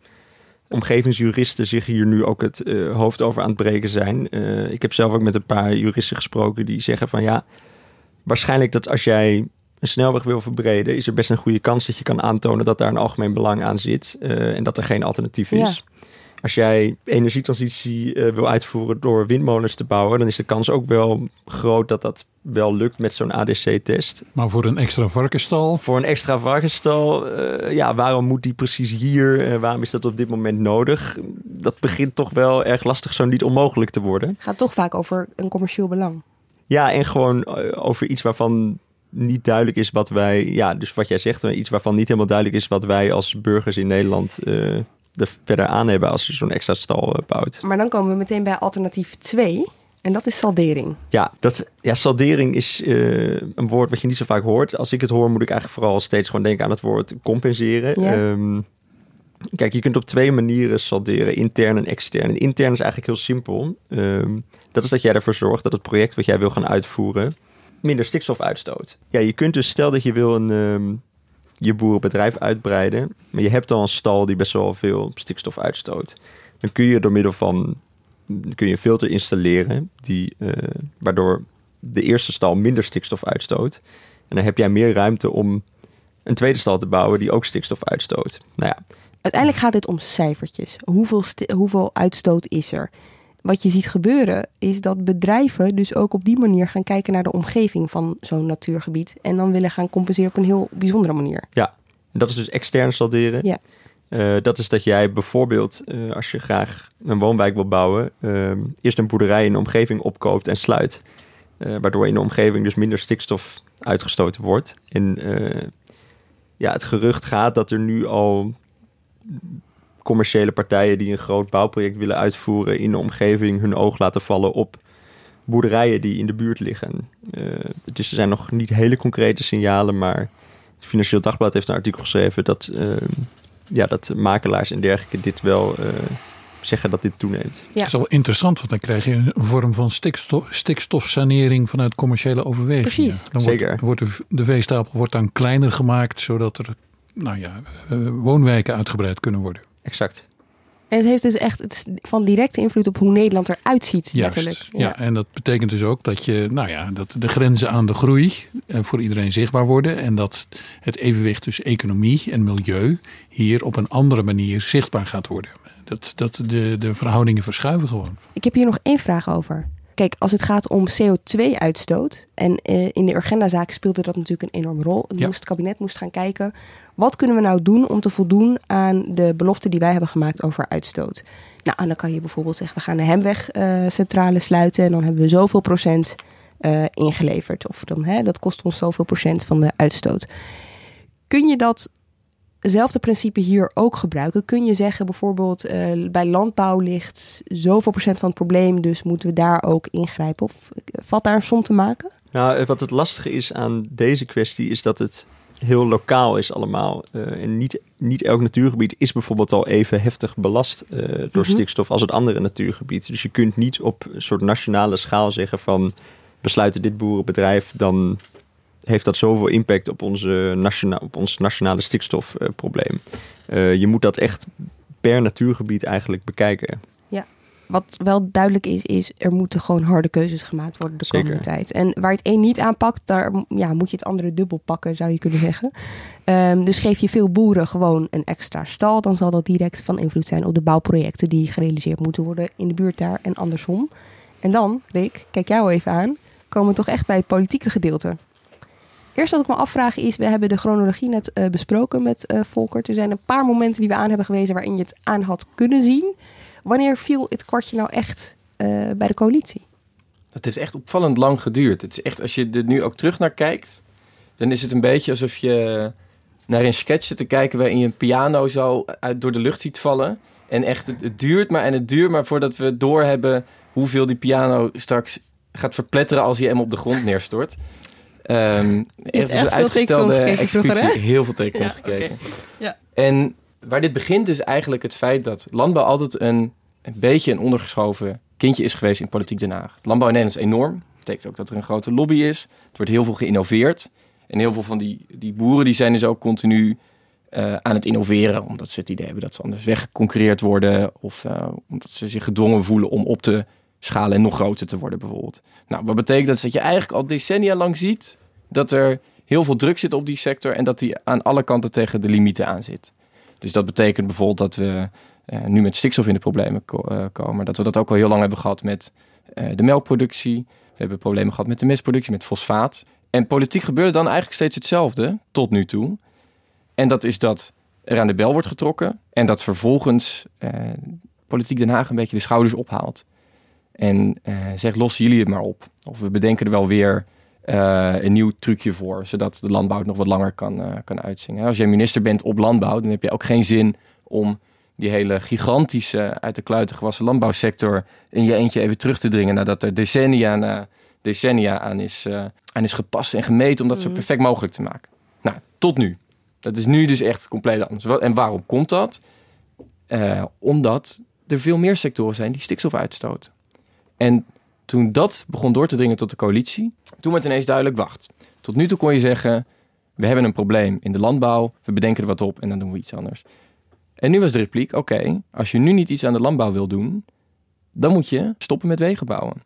omgevingsjuristen zich hier nu ook het uh, hoofd over aan het breken zijn. Uh, ik heb zelf ook met een paar juristen gesproken die zeggen van ja, waarschijnlijk dat als jij een snelweg wil verbreden, is er best een goede kans dat je kan aantonen dat daar een algemeen belang aan zit uh, en dat er geen alternatief is. Ja. Als jij energietransitie wil uitvoeren door windmolens te bouwen, dan is de kans ook wel groot dat dat wel lukt met zo'n ADC-test. Maar voor een extra varkenstal? Voor een extra varkenstal, uh, ja, waarom moet die precies hier? Uh, waarom is dat op dit moment nodig? Dat begint toch wel erg lastig, zo niet onmogelijk te worden. Het gaat toch vaak over een commercieel belang. Ja, en gewoon uh, over iets waarvan niet duidelijk is wat wij, ja, dus wat jij zegt, iets waarvan niet helemaal duidelijk is wat wij als burgers in Nederland er verder aan hebben als je zo'n extra stal bouwt. Maar dan komen we meteen bij alternatief 2. En dat is saldering. Ja, dat, ja saldering is uh, een woord wat je niet zo vaak hoort. Als ik het hoor, moet ik eigenlijk vooral steeds gewoon denken aan het woord compenseren. Ja. Um, kijk, je kunt op twee manieren salderen, intern en extern. En intern is eigenlijk heel simpel. Um, dat is dat jij ervoor zorgt dat het project wat jij wil gaan uitvoeren minder stikstof uitstoot. Ja, je kunt dus, stel dat je wil een, um, je boerenbedrijf uitbreiden, maar je hebt al een stal die best wel veel stikstof uitstoot. Dan kun je door middel van kun je een filter installeren die, uh, waardoor de eerste stal minder stikstof uitstoot. En dan heb jij meer ruimte om een tweede stal te bouwen die ook stikstof uitstoot. Nou ja. Uiteindelijk gaat het om cijfertjes. Hoeveel, hoeveel uitstoot is er? Wat je ziet gebeuren is dat bedrijven dus ook op die manier gaan kijken naar de omgeving van zo'n natuurgebied. En dan willen gaan compenseren op een heel bijzondere manier. Ja, en dat is dus extern salderen. Ja. Uh, dat is dat jij bijvoorbeeld, uh, als je graag een woonwijk wil bouwen, uh, eerst een boerderij in de omgeving opkoopt en sluit. Waardoor in de omgeving dus minder stikstof uitgestoten wordt. En ja, het gerucht gaat dat er nu al commerciële partijen die een groot bouwproject willen uitvoeren in de omgeving hun oog laten vallen op boerderijen die in de buurt liggen. het is, er zijn nog niet hele concrete signalen, maar het Financieel Dagblad heeft een artikel geschreven dat ja, dat makelaars en dergelijke dit wel uh, zeggen dat dit toeneemt. Ja. Dat is wel interessant, want dan krijg je een vorm van stikstof, stikstofsanering vanuit commerciële overwegingen. Precies. Dan wordt, Zeker. Wordt de, de veestapel wordt dan kleiner gemaakt, zodat er nou ja, woonwijken uitgebreid kunnen worden. Exact. En het heeft dus echt het van directe invloed op hoe Nederland eruit ziet, Juist. letterlijk. Ja. ja, en dat betekent dus ook dat je, nou ja, dat de grenzen aan de groei eh, voor iedereen zichtbaar worden. En dat het evenwicht tussen economie en milieu hier op een andere manier zichtbaar gaat worden. Dat, dat de, de verhoudingen verschuiven gewoon. Ik heb hier nog één vraag over. Kijk, als het gaat om CO2-uitstoot, en uh, in de Urgenda-zaak speelde dat natuurlijk een enorme rol. Het, Ja. moest, het kabinet moest gaan kijken, wat kunnen we nou doen om te voldoen aan de beloften die wij hebben gemaakt over uitstoot? Nou, en dan kan je bijvoorbeeld zeggen, we gaan de Hemwegcentrale sluiten en dan hebben we zoveel procent eh, ingeleverd. Of dan, hè, dat kost ons zoveel procent van de uitstoot. Kun je dat hetzelfde principe hier ook gebruiken? Kun je zeggen bijvoorbeeld eh, bij landbouw ligt zoveel procent van het probleem, dus moeten we daar ook ingrijpen? Of eh, valt daar een som te maken? Nou, wat het lastige is aan deze kwestie is dat het heel lokaal is allemaal. Uh, en niet, niet elk natuurgebied is bijvoorbeeld al even heftig belast uh, door Mhm. stikstof als het andere natuurgebied. Dus je kunt niet op een soort nationale schaal zeggen van we sluiten dit boerenbedrijf, dan heeft dat zoveel impact op, onze nationaal, op ons nationale stikstofprobleem. Uh, je moet dat echt per natuurgebied eigenlijk bekijken. Ja, wat wel duidelijk is, is er moeten gewoon harde keuzes gemaakt worden de komende tijd. En waar je het een niet aanpakt, daar ja, moet je het andere dubbel pakken, zou je kunnen zeggen. Um, dus geef je veel boeren gewoon een extra stal, dan zal dat direct van invloed zijn op de bouwprojecten die gerealiseerd moeten worden in de buurt daar en andersom. En dan, Rick, kijk jou even aan, komen we toch echt bij het politieke gedeelte. Eerst wat ik me afvraag is, we hebben de chronologie net uh, besproken met uh, Volker. Er zijn een paar momenten die we aan hebben gewezen waarin je het aan had kunnen zien. Wanneer viel het kwartje nou echt uh, bij de coalitie? Dat heeft echt opvallend lang geduurd. Het is echt, als je er nu ook terug naar kijkt, dan is het een beetje alsof je naar een sketch zit te kijken waarin je een piano zo uit, door de lucht ziet vallen. En echt, het, het duurt maar en het duurt maar voordat we doorhebben hoeveel die piano straks gaat verpletteren als hij hem op de grond neerstort. Um, echt, een uitgestelde executie. heel veel tekens ja, gekeken. Ja. En waar dit begint is eigenlijk het feit dat landbouw altijd een, een beetje een ondergeschoven kindje is geweest in politiek Den Haag. Landbouw in Nederland is enorm. Dat betekent ook dat er een grote lobby is. Er wordt heel veel geïnnoveerd. En heel veel van die, die boeren die zijn dus ook continu uh, aan het innoveren. Omdat ze het idee hebben dat ze anders weggeconcurreerd worden. Of uh, omdat ze zich gedwongen voelen om op te schalen en nog groter te worden bijvoorbeeld. Nou, wat betekent dat? Dat je eigenlijk al decennia lang ziet dat er heel veel druk zit op die sector en dat die aan alle kanten tegen de limieten aan zit. Dus dat betekent bijvoorbeeld dat we uh, nu met stikstof in de problemen uh, komen. Dat we dat ook al heel lang hebben gehad met uh, de melkproductie. We hebben problemen gehad met de mestproductie, met fosfaat. En politiek gebeurde dan eigenlijk steeds hetzelfde, tot nu toe. En dat is dat er aan de bel wordt getrokken en dat vervolgens politiek Den Haag een beetje de schouders ophaalt. En uh, zeg, lossen jullie het maar op. Of we bedenken er wel weer uh, een nieuw trucje voor, zodat de landbouw het nog wat langer kan, uh, kan uitzingen. Als jij minister bent op landbouw, dan heb je ook geen zin om die hele gigantische, uit de kluiten gewassen landbouwsector in je eentje even terug te dringen nadat er decennia na decennia aan is, aan is gepast en gemeten om dat zo mhm. perfect mogelijk te maken. Nou, tot nu. Dat is nu dus echt compleet anders. En waarom komt dat? omdat er veel meer sectoren zijn die stikstof uitstoten. En toen dat begon door te dringen tot de coalitie, toen werd ineens duidelijk, wacht. Tot nu toe kon je zeggen, we hebben een probleem in de landbouw, we bedenken er wat op en dan doen we iets anders. En nu was de repliek, oké, als je nu niet iets aan de landbouw wil doen, dan moet je stoppen met wegen bouwen.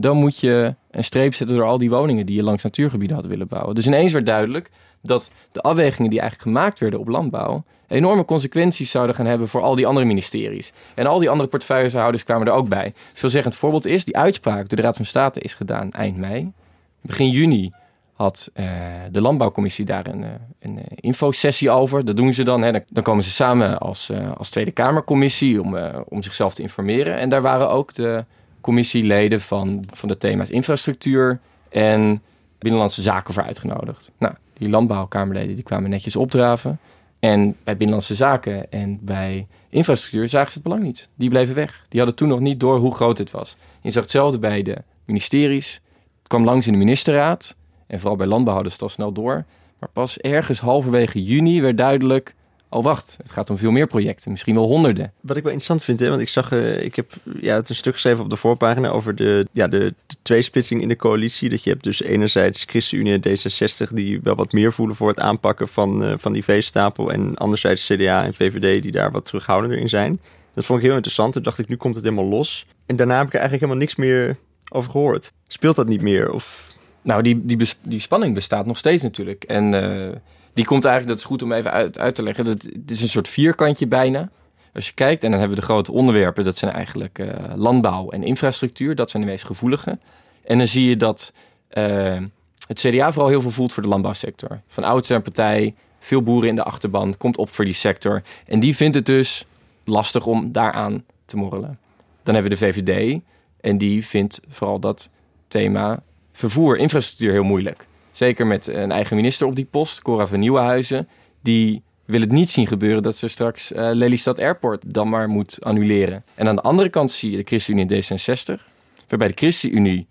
Dan moet je een streep zetten door al die woningen die je langs natuurgebieden had willen bouwen. Dus ineens werd duidelijk dat de afwegingen die eigenlijk gemaakt werden op landbouw enorme consequenties zouden gaan hebben voor al die andere ministeries. En al die andere portefeuillehouders kwamen er ook bij. Veelzeggend voorbeeld is, die uitspraak door de Raad van State is gedaan eind mei. Begin juni had uh, de Landbouwcommissie daar een, uh, een uh, infosessie over. Dat doen ze dan. Hè. Dan komen ze samen als, als Tweede Kamercommissie om, om zichzelf te informeren. En daar waren ook de commissieleden van, van de thema's infrastructuur en binnenlandse zaken voor uitgenodigd. Nou, die landbouwkamerleden die kwamen netjes opdraven. En bij Binnenlandse Zaken en bij infrastructuur zagen ze het belang niet. Die bleven weg. Die hadden toen nog niet door hoe groot het was. Je zag hetzelfde bij de ministeries. Het kwam langs in de ministerraad. En vooral bij landbouw hadden het al snel door. Maar pas ergens halverwege juni werd duidelijk... Oh, wacht, het gaat om veel meer projecten, misschien wel honderden. Wat ik wel interessant vind, hè, want ik zag, uh, ik heb ja, het een stuk geschreven op de voorpagina over de, ja, de, de tweesplitsing in de coalitie. Dat je hebt dus enerzijds ChristenUnie en D66 die wel wat meer voelen voor het aanpakken van, uh, van die veestapel. En anderzijds CDA en VVD die daar wat terughoudender in zijn. Dat vond ik heel interessant. Toen dacht ik, nu komt het helemaal los. En daarna heb ik er eigenlijk helemaal niks meer over gehoord. Speelt dat niet meer? Of... Nou, die, die, die spanning bestaat nog steeds natuurlijk. En... Uh die komt eigenlijk, dat is goed om even uit, uit te leggen. Dat, het is een soort vierkantje bijna. Als je kijkt, en dan hebben we de grote onderwerpen, dat zijn eigenlijk uh, landbouw en infrastructuur. Dat zijn de meest gevoelige. En dan zie je dat uh, het CDA vooral heel veel voelt voor de landbouwsector. Van een partij, veel boeren in de achterban, komt op voor die sector. En die vindt het dus lastig om daaraan te morrelen. Dan hebben we de VVD en die vindt vooral dat thema vervoer, infrastructuur heel moeilijk. Zeker met een eigen minister op die post, Cora van Nieuwenhuizen. Die wil het niet zien gebeuren dat ze straks uh, Lelystad Airport dan maar moet annuleren. En aan de andere kant zie je de ChristenUnie D66, waarbij de ChristenUnie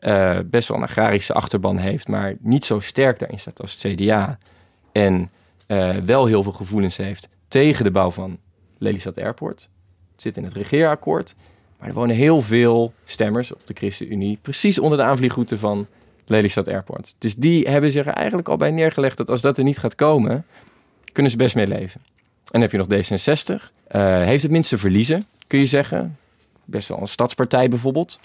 uh, best wel een agrarische achterban heeft, maar niet zo sterk daarin staat als het CDA. En uh, wel heel veel gevoelens heeft tegen de bouw van Lelystad Airport. Zit in het regeerakkoord. Maar er wonen heel veel stemmers op de ChristenUnie, precies onder de aanvliegroute van Lelystad Airport. Dus die hebben zich er eigenlijk al bij neergelegd dat als dat er niet gaat komen, kunnen ze best mee leven. En dan heb je nog D66. Uh, heeft het minste verliezen, kun je zeggen. Best wel een stadspartij bijvoorbeeld.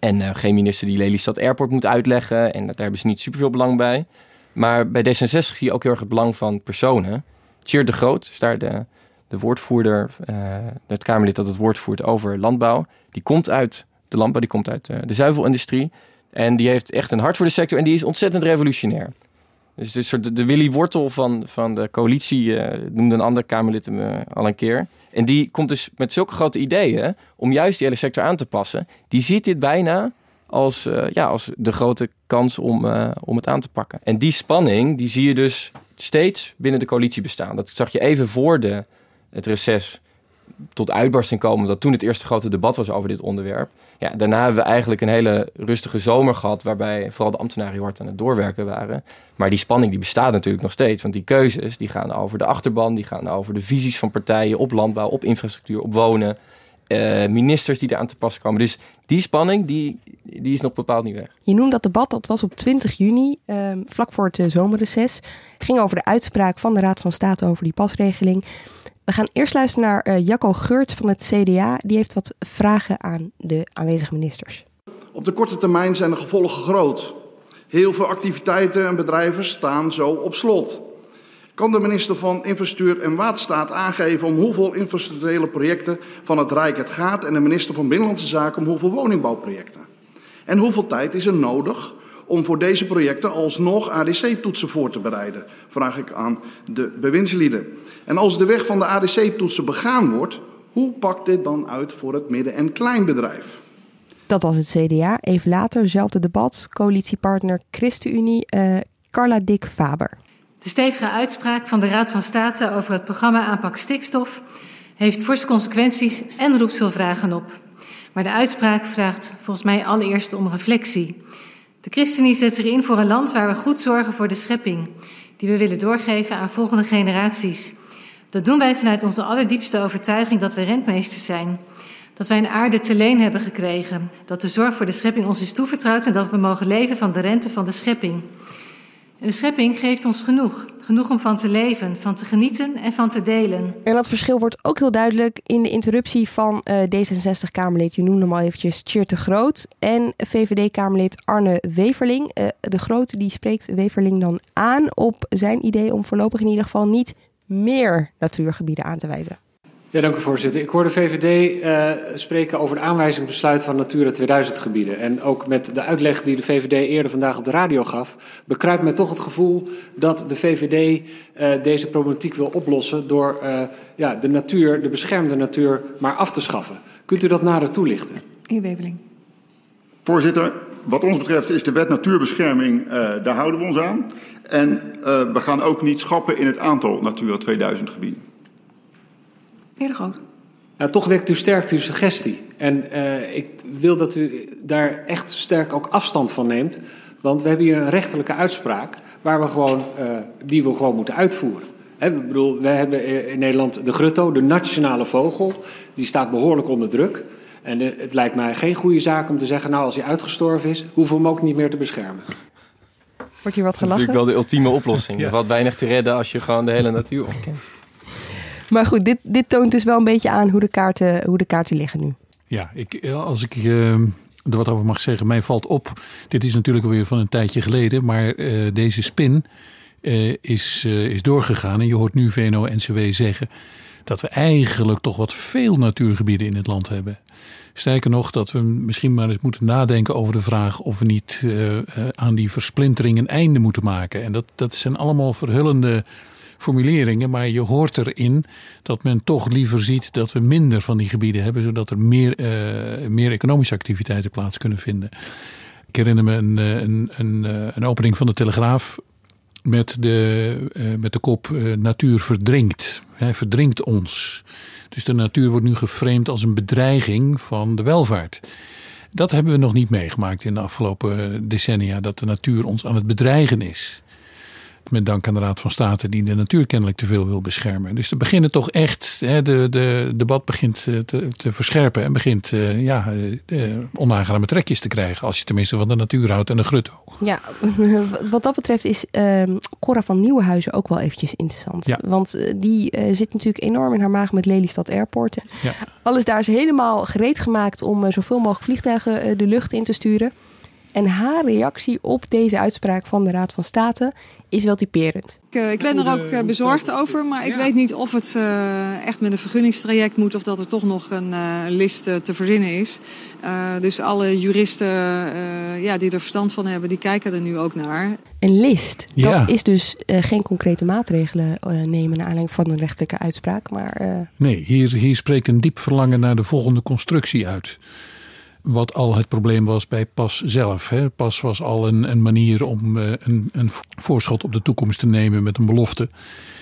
En uh, geen minister die Lelystad Airport moet uitleggen. En daar hebben ze niet superveel belang bij. Maar bij D66 zie je ook heel erg het belang van personen. Tjeer de Groot is daar de, de woordvoerder, uh, het Kamerlid dat het woord voert over landbouw. Die komt uit de landbouw, die komt uit de zuivelindustrie. En die heeft echt een hart voor de sector en die is ontzettend revolutionair. Dus de, de Willy Wortel van, van de coalitie uh, noemde een ander Kamerlid hem al een keer. En die komt dus met zulke grote ideeën om juist die hele sector aan te passen. Die ziet dit bijna als, uh, ja, als de grote kans om, om het aan te pakken. En die spanning die zie je dus steeds binnen de coalitie bestaan. Dat zag je even voor de, het reces tot uitbarsting komen, dat toen het eerste grote debat was over dit onderwerp. Ja, daarna hebben we eigenlijk een hele rustige zomer gehad, waarbij vooral de ambtenaren hard aan het doorwerken waren. Maar die spanning die bestaat natuurlijk nog steeds, want die keuzes die gaan over de achterban, die gaan over de visies van partijen op landbouw, op infrastructuur, op wonen. Uh, ministers die eraan te pas komen. Dus die spanning, die, die is nog bepaald niet weg. Je noemt dat debat, dat was op 20 juni, uh, vlak voor het uh, zomerreces. Het ging over de uitspraak van de Raad van State over die pasregeling. We gaan eerst luisteren naar uh, Jacco Geurt van het CDA. Die heeft wat vragen aan de aanwezige ministers. Op de korte termijn zijn de gevolgen groot. Heel veel activiteiten en bedrijven staan zo op slot. Kan de minister van Infrastructuur en Waterstaat aangeven om hoeveel infrastructurele projecten van het Rijk het gaat en de minister van Binnenlandse Zaken om hoeveel woningbouwprojecten? En hoeveel tijd is er nodig om voor deze projecten alsnog ADC-toetsen voor te bereiden? Vraag ik aan de bewindslieden. En als de weg van de ADC-toetsen begaan wordt, hoe pakt dit dan uit voor het midden- en kleinbedrijf? Dat was het CDA. Even later, hetzelfde debat, coalitiepartner ChristenUnie, uh, Carla Dick Faber. De stevige uitspraak van de Raad van State over het programma aanpak stikstof heeft forse consequenties en roept veel vragen op. Maar de uitspraak vraagt volgens mij allereerst om reflectie. De ChristenUnie zet zich in voor een land waar we goed zorgen voor de schepping, die we willen doorgeven aan volgende generaties. Dat doen wij vanuit onze allerdiepste overtuiging dat we rentmeesters zijn. Dat wij een aarde te leen hebben gekregen. Dat de zorg voor de schepping ons is toevertrouwd en dat we mogen leven van de rente van de schepping. De schepping geeft ons genoeg. Genoeg om van te leven, van te genieten en van te delen. En dat verschil wordt ook heel duidelijk in de interruptie van uh, D66-Kamerlid, je noemde hem al eventjes, Tjeerd de Groot. En VVD-Kamerlid Arne Weverling. Uh, de Groot die spreekt Weverling dan aan op zijn idee om voorlopig in ieder geval niet meer natuurgebieden aan te wijzen. Ja, dank u voorzitter. Ik hoor de VVD uh, spreken over de aanwijzing besluit van Natura 2000 gebieden. En ook met de uitleg die de VVD eerder vandaag op de radio gaf, bekruipt mij toch het gevoel dat de VVD uh, deze problematiek wil oplossen door uh, ja, de natuur, de beschermde natuur, maar af te schaffen. Kunt u dat nader toelichten? Heer Weveling. Voorzitter, wat ons betreft is de wet natuurbescherming, daar houden we ons aan. En we gaan ook niet schappen in het aantal Natura 2000 gebieden. Groot. Nou, toch wekt u sterk uw suggestie. En uh, ik wil dat u daar echt sterk ook afstand van neemt. Want we hebben hier een rechterlijke uitspraak waar we gewoon, uh, die we gewoon moeten uitvoeren. He, ik bedoel, we hebben in Nederland de grutto, de nationale vogel. Die staat behoorlijk onder druk. En uh, het lijkt mij geen goede zaak om te zeggen... nou, als hij uitgestorven is, hoeven we hem ook niet meer te beschermen. Wordt hier wat gelachen? Dat is natuurlijk wel de ultieme oplossing. ja. Er valt weinig te redden als je gewoon de hele natuur ontkent. Maar goed, dit, dit toont dus wel een beetje aan hoe de kaarten, hoe de kaarten liggen nu. Ja, ik, als ik uh, er wat over mag zeggen, mij valt op. Dit is natuurlijk alweer van een tijdje geleden, maar uh, deze spin uh, is, is doorgegaan. En je hoort nu VNO-NCW zeggen dat we eigenlijk toch wat veel natuurgebieden in het land hebben. Sterker nog, dat we misschien maar eens moeten nadenken over de vraag of we niet aan die versplintering een einde moeten maken. En dat, dat zijn allemaal verhullende formuleringen, maar je hoort erin dat men toch liever ziet dat we minder van die gebieden hebben, zodat er meer, uh, meer economische activiteiten plaats kunnen vinden. Ik herinner me een, een, een, een opening van de Telegraaf met de, met de kop Natuur verdrinkt. Hij verdrinkt ons. Dus de natuur wordt nu geframed als een bedreiging van de welvaart. Dat hebben we nog niet meegemaakt in de afgelopen decennia, dat de natuur ons aan het bedreigen is. Met dank aan de Raad van State die de natuur kennelijk te veel wil beschermen. Dus er beginnen toch echt, hè, de, de debat begint eh, te, te verscherpen en begint uh, ja, uh, onaangename trekjes te krijgen. Als je tenminste van de natuur houdt en de grutto. Ja, wat dat betreft is uh, Cora van Nieuwenhuizen ook wel eventjes interessant. Ja. Want die zit natuurlijk enorm in haar maag met Lelystad Airport. Ja. Alles daar is helemaal gereed gemaakt om zoveel mogelijk vliegtuigen de lucht in te sturen. En haar reactie op deze uitspraak van de Raad van State is wel typerend. Ik, ik ben er ook bezorgd over, maar ik weet niet of het uh, echt met een vergunningstraject moet of dat er toch nog een uh, list uh, te verzinnen is. dus alle juristen ja, die er verstand van hebben, die kijken er nu ook naar. Een list, Ja. dat is dus geen concrete maatregelen nemen naar aanleiding van een rechtelijke uitspraak. Maar, Nee, hier, hier spreekt een diep verlangen naar de volgende constructie uit wat al het probleem was bij PAS zelf. Hè. PAS was al een, een manier om uh, een, een, voorschot op de toekomst te nemen met een belofte.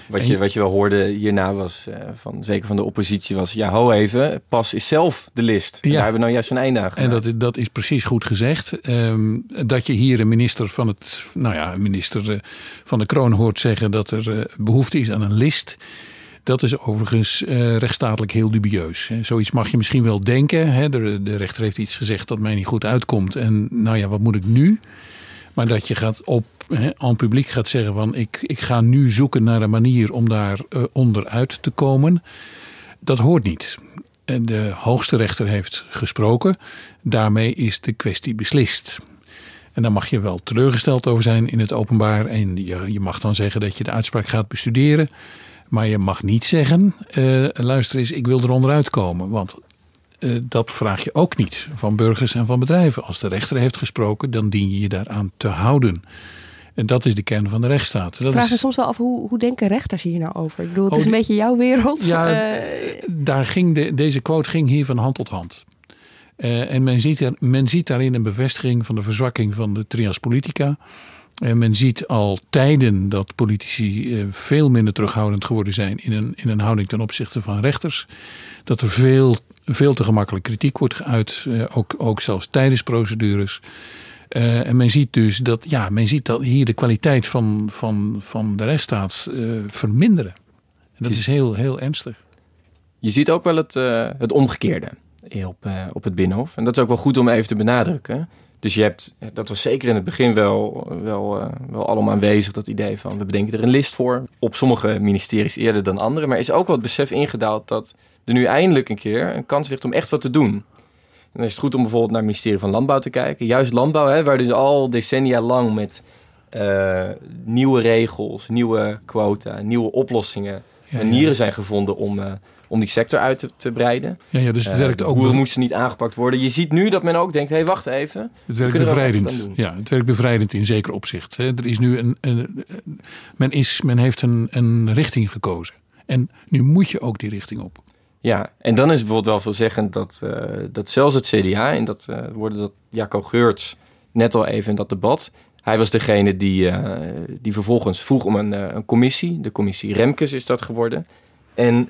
Wat je, wat je wel hoorde hierna was, uh, van, zeker van de oppositie, was ja, ho even, PAS is zelf de list. En Ja. daar hebben we nou juist een einde aan En dat, is- dat is precies goed gezegd. Um, dat je hier een minister van het, nou ja, minister uh, van de kroon hoort zeggen dat er behoefte is aan een list. Dat is overigens uh, rechtsstatelijk heel dubieus. Zoiets mag je misschien wel denken. Hè. De, de rechter heeft iets gezegd dat mij niet goed uitkomt. En nou ja, wat moet ik nu? Maar dat je gaat op aan publiek gaat zeggen van ik, ik ga nu zoeken naar een manier om daar uh, onderuit te komen. Dat hoort niet. De hoogste rechter heeft gesproken. Daarmee is de kwestie beslist. En daar mag je wel teleurgesteld over zijn in het openbaar. En je, je mag dan zeggen dat je de uitspraak gaat bestuderen. Maar je mag niet zeggen, uh, luister eens, ik wil er onderuit komen. Want uh, dat vraag je ook niet van burgers en van bedrijven. Als de rechter heeft gesproken, dan dien je je daaraan te houden. En dat is de kern van de rechtsstaat. Dat ik vraag is, me soms wel af, hoe, hoe denken rechters hier nou over? Ik bedoel, het Oh, is een beetje jouw wereld. Ja, Uh, daar ging de, deze quote ging hier van hand tot hand. Uh, en men ziet, er, men ziet daarin een bevestiging van de verzwakking van de trias politica. En men ziet al tijden dat politici uh, veel minder terughoudend geworden zijn in een, in een houding ten opzichte van rechters. Dat er veel, veel te gemakkelijk kritiek wordt geuit, uh, ook, ook zelfs tijdens procedures. Uh, en men ziet dus dat, ja, men ziet dat hier de kwaliteit van, van, van de rechtsstaat uh, verminderen. En dat is heel, heel ernstig. Je ziet ook wel het, uh, het omgekeerde op, op het Binnenhof. En dat is ook wel goed om even te benadrukken. Dus je hebt, dat was zeker in het begin wel, wel, uh, wel allemaal aanwezig, dat idee van we bedenken er een list voor. Op sommige ministeries eerder dan andere. Maar is ook wel het besef ingedaald dat er nu eindelijk een keer een kans ligt om echt wat te doen. En dan is het goed om bijvoorbeeld naar het ministerie van Landbouw te kijken. Juist landbouw, hè, waar dus al decennia lang met uh, nieuwe regels, nieuwe quota, nieuwe oplossingen, manieren zijn gevonden om, uh, om die sector uit te, te breiden. Ja, ja, dus het Uh, werkt ook boeren bev- moesten niet aangepakt worden. Je ziet nu dat men ook denkt, hé, hey, wacht even. Het we werkt er bevrijdend. Ja, het werkt bevrijdend in zeker opzicht. Hè. Er is nu een, een, men, is, men heeft een, een richting gekozen. En nu moet je ook die richting op. Ja, en dan is bijvoorbeeld wel veelzeggend dat, uh, dat zelfs het CDA, en dat uh, worden dat Jacco Geurts net al even in dat debat, hij was degene die, uh, die vervolgens vroeg om een, een commissie. De commissie Remkes is dat geworden. En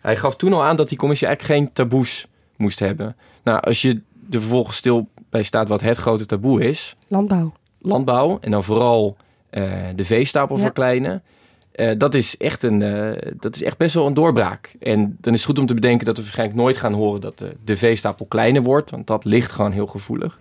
hij gaf toen al aan dat die commissie eigenlijk geen taboes moest hebben. Nou, als je er vervolgens stil bij staat wat het grote taboe is. Landbouw. Landbouw en dan vooral uh, de veestapel Ja. verkleinen. Uh, dat, is echt een, uh, dat is echt best wel een doorbraak. En dan is het goed om te bedenken dat we waarschijnlijk nooit gaan horen dat de, de veestapel kleiner wordt. Want dat ligt gewoon heel gevoelig.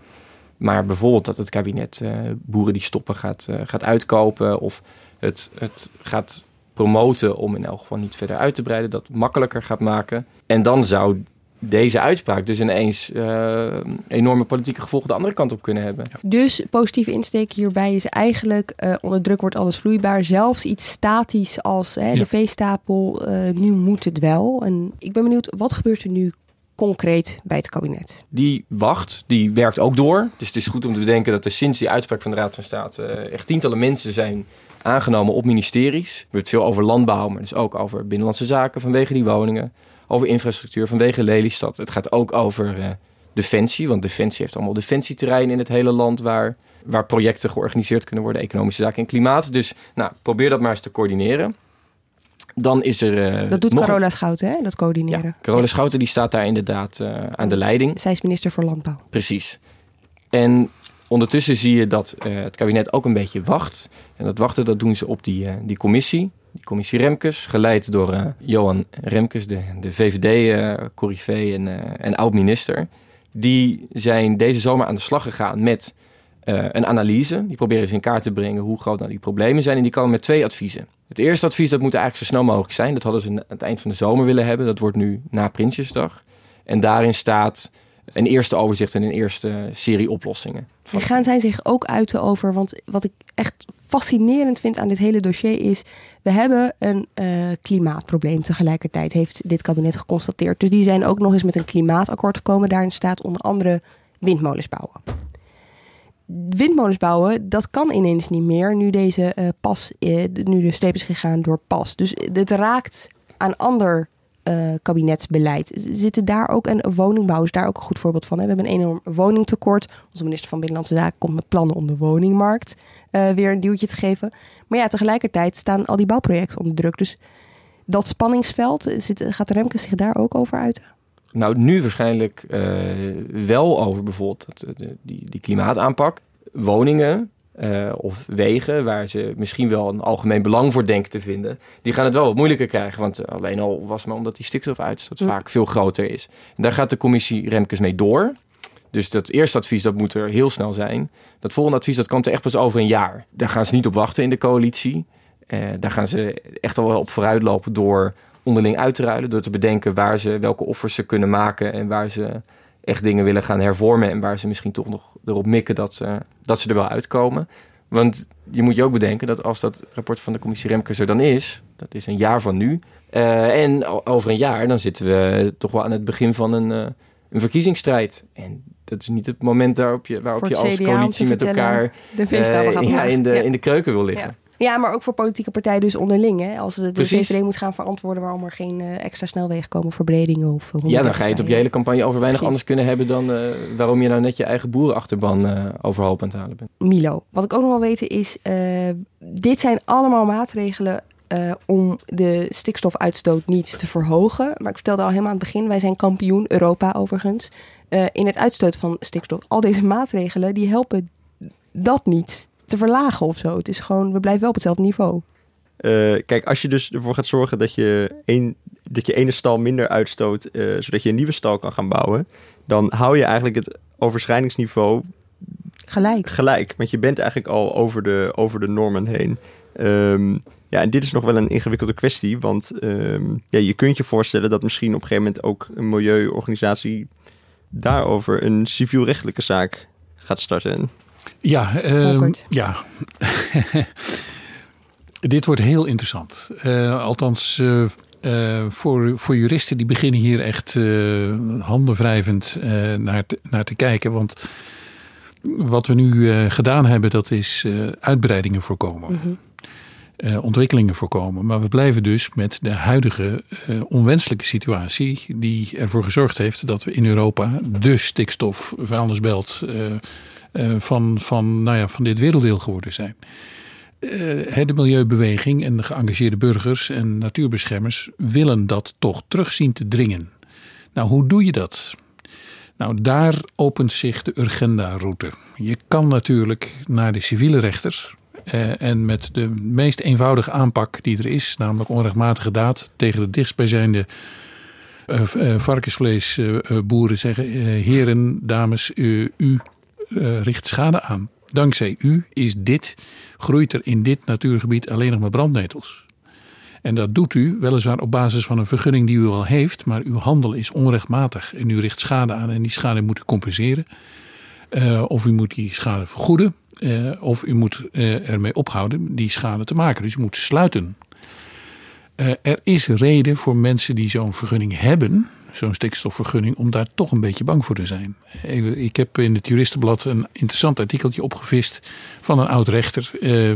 Maar bijvoorbeeld dat het kabinet boeren die stoppen gaat, gaat uitkopen. Of het, het gaat promoten om in elk geval niet verder uit te breiden. Dat makkelijker gaat maken. En dan zou deze uitspraak dus ineens uh, enorme politieke gevolgen de andere kant op kunnen hebben. Dus positieve insteek hierbij is eigenlijk uh, onder druk wordt alles vloeibaar. Zelfs iets statisch als hè, de Ja. veestapel, uh, nu moet het wel. En ik ben benieuwd, wat gebeurt er nu concreet bij het kabinet? Die wacht, die werkt ook door. Dus het is goed om te bedenken dat er sinds die uitspraak van de Raad van State echt tientallen mensen zijn aangenomen op ministeries. We hebben het veel over landbouw, maar dus ook over binnenlandse zaken vanwege die woningen. Over infrastructuur vanwege Lelystad. Het gaat ook over uh, defensie, want defensie heeft allemaal defensieterreinen in het hele land waar, waar projecten georganiseerd kunnen worden, economische zaken en klimaat. Dus nou, probeer dat maar eens te coördineren. Dan is er. Uh, dat doet nog Carola. Schouten, hè? Dat coördineren. Ja, Carola ja. Schouten die staat daar inderdaad uh, aan de leiding. Zij is minister voor Landbouw. Precies. En ondertussen zie je dat uh, het kabinet ook een beetje wacht. En dat wachten dat doen ze op die, uh, die commissie. Die commissie Remkes, geleid door uh, Johan Remkes, de, de VVD-corrivé en, en oud-minister. Die zijn deze zomer aan de slag gegaan met een analyse. Die proberen ze in kaart te brengen hoe groot nou die problemen zijn. En die komen met twee adviezen. Het eerste advies dat moet eigenlijk zo snel mogelijk zijn. Dat hadden ze aan het eind van de zomer willen hebben. Dat wordt nu na Prinsjesdag. En daarin staat een eerste overzicht en een eerste serie oplossingen. En gaan zij zich ook uiten over, want wat ik echt fascinerend vind aan dit hele dossier is, we hebben een uh, klimaatprobleem tegelijkertijd, heeft dit kabinet geconstateerd. Dus die zijn ook nog eens met een klimaatakkoord gekomen. Daarin staat onder andere windmolens bouwen. Windmolens bouwen, dat kan ineens niet meer nu deze uh, pas, uh, nu de streep is gegaan door pas. Dus het raakt aan ander uh, kabinetsbeleid. Zitten daar ook, en woningbouw is daar ook een goed voorbeeld van. Hè? We hebben een enorm woningtekort. Onze minister van Binnenlandse Zaken komt met plannen om de woningmarkt uh, weer een duwtje te geven. Maar ja, tegelijkertijd staan al die bouwprojecten onder druk. Dus dat spanningsveld, zit, gaat Remke zich daar ook over uiten? Nou, nu waarschijnlijk wel over bijvoorbeeld die, die klimaataanpak. Woningen, uh, of wegen waar ze misschien wel een algemeen belang voor denken te vinden, die gaan het wel wat moeilijker krijgen. Want alleen al was maar omdat die stikstofuitstoot vaak veel groter is. En daar gaat de commissie Remkes mee door. Dus dat eerste advies dat moet er heel snel zijn. Dat volgende advies dat komt er echt pas over een jaar. Daar gaan ze niet op wachten in de coalitie. Uh, daar gaan ze echt al wel op vooruit lopen door onderling uit te ruilen. Door te bedenken waar ze, welke offers ze kunnen maken en waar ze echt dingen willen gaan hervormen. En waar ze misschien toch nog erop mikken dat ze, dat ze er wel uitkomen. Want je moet je ook bedenken dat als dat rapport van de commissie Remkes er dan is, dat is een jaar van nu. Uh, en over een jaar, dan zitten we toch wel aan het begin van een, uh, een verkiezingsstrijd. En dat is niet het moment daarop je, waarop je als coalitie met elkaar de uh, ja, in, de, ja. in de keuken wil liggen. Ja. Ja, maar ook voor politieke partijen dus onderling. Hè? Als de, de VVD moet gaan verantwoorden waarom er geen uh, extra snelwegen komen, verbredingen of... Uh, ja, dan ga je het op je hele campagne over weinig Precies. anders kunnen hebben dan uh, waarom je nou net je eigen boerenachterban overhoop aan het halen bent. Milo, wat ik ook nog wel weten is, dit zijn allemaal maatregelen om de stikstofuitstoot niet te verhogen. Maar ik vertelde al helemaal aan het begin, wij zijn kampioen, Europa overigens, in het uitstoten van stikstof. Al deze maatregelen, die helpen dat niet te verlagen of zo. Het is gewoon, we blijven wel op hetzelfde niveau. Uh, kijk, als je dus ervoor gaat zorgen dat je, een, dat je ene stal minder uitstoot, uh, zodat je een nieuwe stal kan gaan bouwen, dan hou je eigenlijk het overschrijdingsniveau gelijk. gelijk. Want je bent eigenlijk al over de, over de normen heen. Um, ja, en dit is nog wel een ingewikkelde kwestie, want um, ja, je kunt je voorstellen dat misschien op een gegeven moment ook een milieuorganisatie daarover een civielrechtelijke zaak gaat starten. Ja, uh, ja. dit wordt heel interessant. Uh, althans, uh, voor, voor juristen die beginnen hier echt handenwrijvend naar, te, naar te kijken. Want wat we nu gedaan hebben, dat is uitbreidingen voorkomen. Mm -hmm. Uh, ontwikkelingen voorkomen. Maar we blijven dus met de huidige onwenselijke situatie, die ervoor gezorgd heeft dat we in Europa de stikstof vuilnisbelt uh, van, van, nou ja, van dit werelddeel geworden zijn. Uh, de milieubeweging en de geëngageerde burgers en natuurbeschermers willen dat toch terug zien te dringen. Nou, hoe doe je dat? Nou, daar opent zich de Urgenda-route. Je kan natuurlijk naar de civiele rechter. Uh, en met de meest eenvoudige aanpak die er is, namelijk onrechtmatige daad tegen de dichtstbijzijnde varkensvleesboeren zeggen: Heren, dames, u uh, richt schade aan. Dankzij u is dit, groeit er in dit natuurgebied alleen nog maar brandnetels. En dat doet u weliswaar op basis van een vergunning die u al heeft, maar uw handel is onrechtmatig en u richt schade aan en die schade moet u compenseren. Uh, of u moet die schade vergoeden, uh, of u moet ermee ophouden die schade te maken. Dus u moet sluiten. er is reden voor mensen die zo'n vergunning hebben, zo'n stikstofvergunning, om daar toch een beetje bang voor te zijn. Ik heb in het Juristenblad een interessant artikeltje opgevist van een oud rechter. Uh,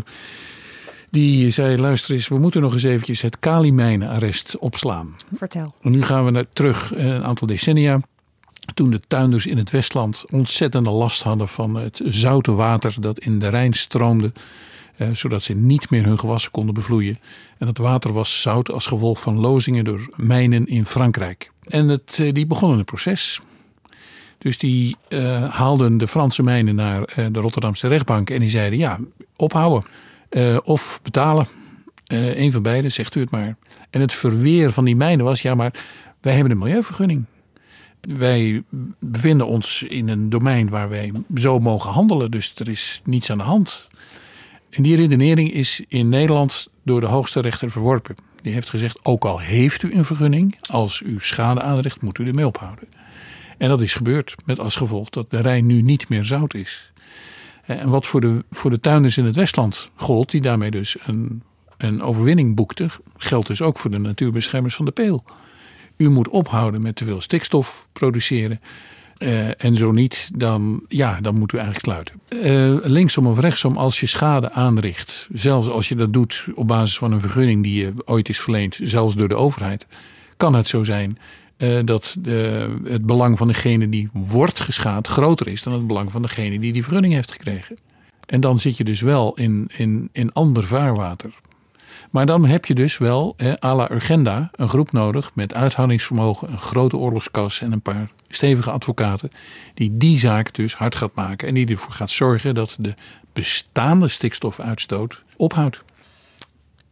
die zei: luister eens, we moeten nog eens eventjes het Kalimijnenarrest opslaan. Vertel. En nu gaan we naar, terug een aantal decennia. Toen de tuinders in het Westland ontzettende last hadden van het zoute water dat in de Rijn stroomde. Uh, zodat ze niet meer hun gewassen konden bevloeien. En het water was zout als gevolg van lozingen door mijnen in Frankrijk. En het, uh, die begonnen het proces. Dus die uh, haalden de Franse mijnen naar de Rotterdamse rechtbank en die zeiden: ja, ophouden of betalen. een van beide, zegt u het maar. En het verweer van die mijnen was: ja, maar wij hebben een milieuvergunning. Wij bevinden ons in een domein waar wij zo mogen handelen, dus er is niets aan de hand. En die redenering is in Nederland door de hoogste rechter verworpen. Die heeft gezegd: ook al heeft u een vergunning, als u schade aanricht, moet u ermee ophouden. En dat is gebeurd, met als gevolg dat de Rijn nu niet meer zout is. En wat voor de, voor de tuinders in het Westland gold, die daarmee dus een, een overwinning boekte, geldt dus ook voor de natuurbeschermers van de Peel. U moet ophouden met te veel stikstof produceren. Uh, en zo niet, dan, ja, dan moet u eigenlijk sluiten. Uh, linksom of rechtsom, als je schade aanricht, zelfs als je dat doet op basis van een vergunning die je ooit is verleend, zelfs door de overheid, kan het zo zijn uh, dat het belang van degene die wordt geschaad groter is dan het belang van degene die die vergunning heeft gekregen. En dan zit je dus wel in, in, in ander vaarwater. Maar dan heb je dus wel, hè, à la Urgenda, een groep nodig met uithoudingsvermogen, een grote oorlogskas en een paar stevige advocaten. Die die zaak dus hard gaat maken en die ervoor gaat zorgen dat de bestaande stikstofuitstoot ophoudt.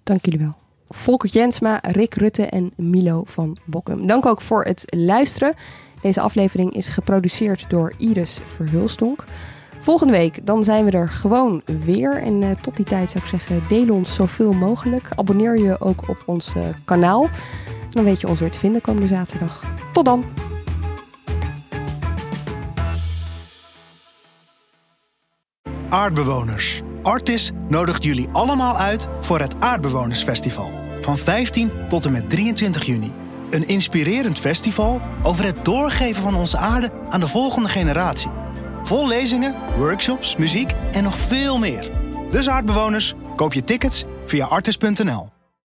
Dank jullie wel. Volker Jensma, Rick Rutte en Milo van Bokkum. Dank ook voor het luisteren. Deze aflevering is geproduceerd door Iris Verhulstonk. Volgende week dan zijn we er gewoon weer. En uh, tot die tijd zou ik zeggen, deel ons zoveel mogelijk. Abonneer je ook op ons uh, kanaal. Dan weet je ons weer te vinden komende zaterdag. Tot dan! Aardbewoners. Artis nodigt jullie allemaal uit voor het Aardbewonersfestival. Van 15 tot en met 23 juni. Een inspirerend festival over het doorgeven van onze aarde aan de volgende generatie. Vol lezingen, workshops, muziek en nog veel meer. Dus aardbewoners, koop je tickets via artis.nl.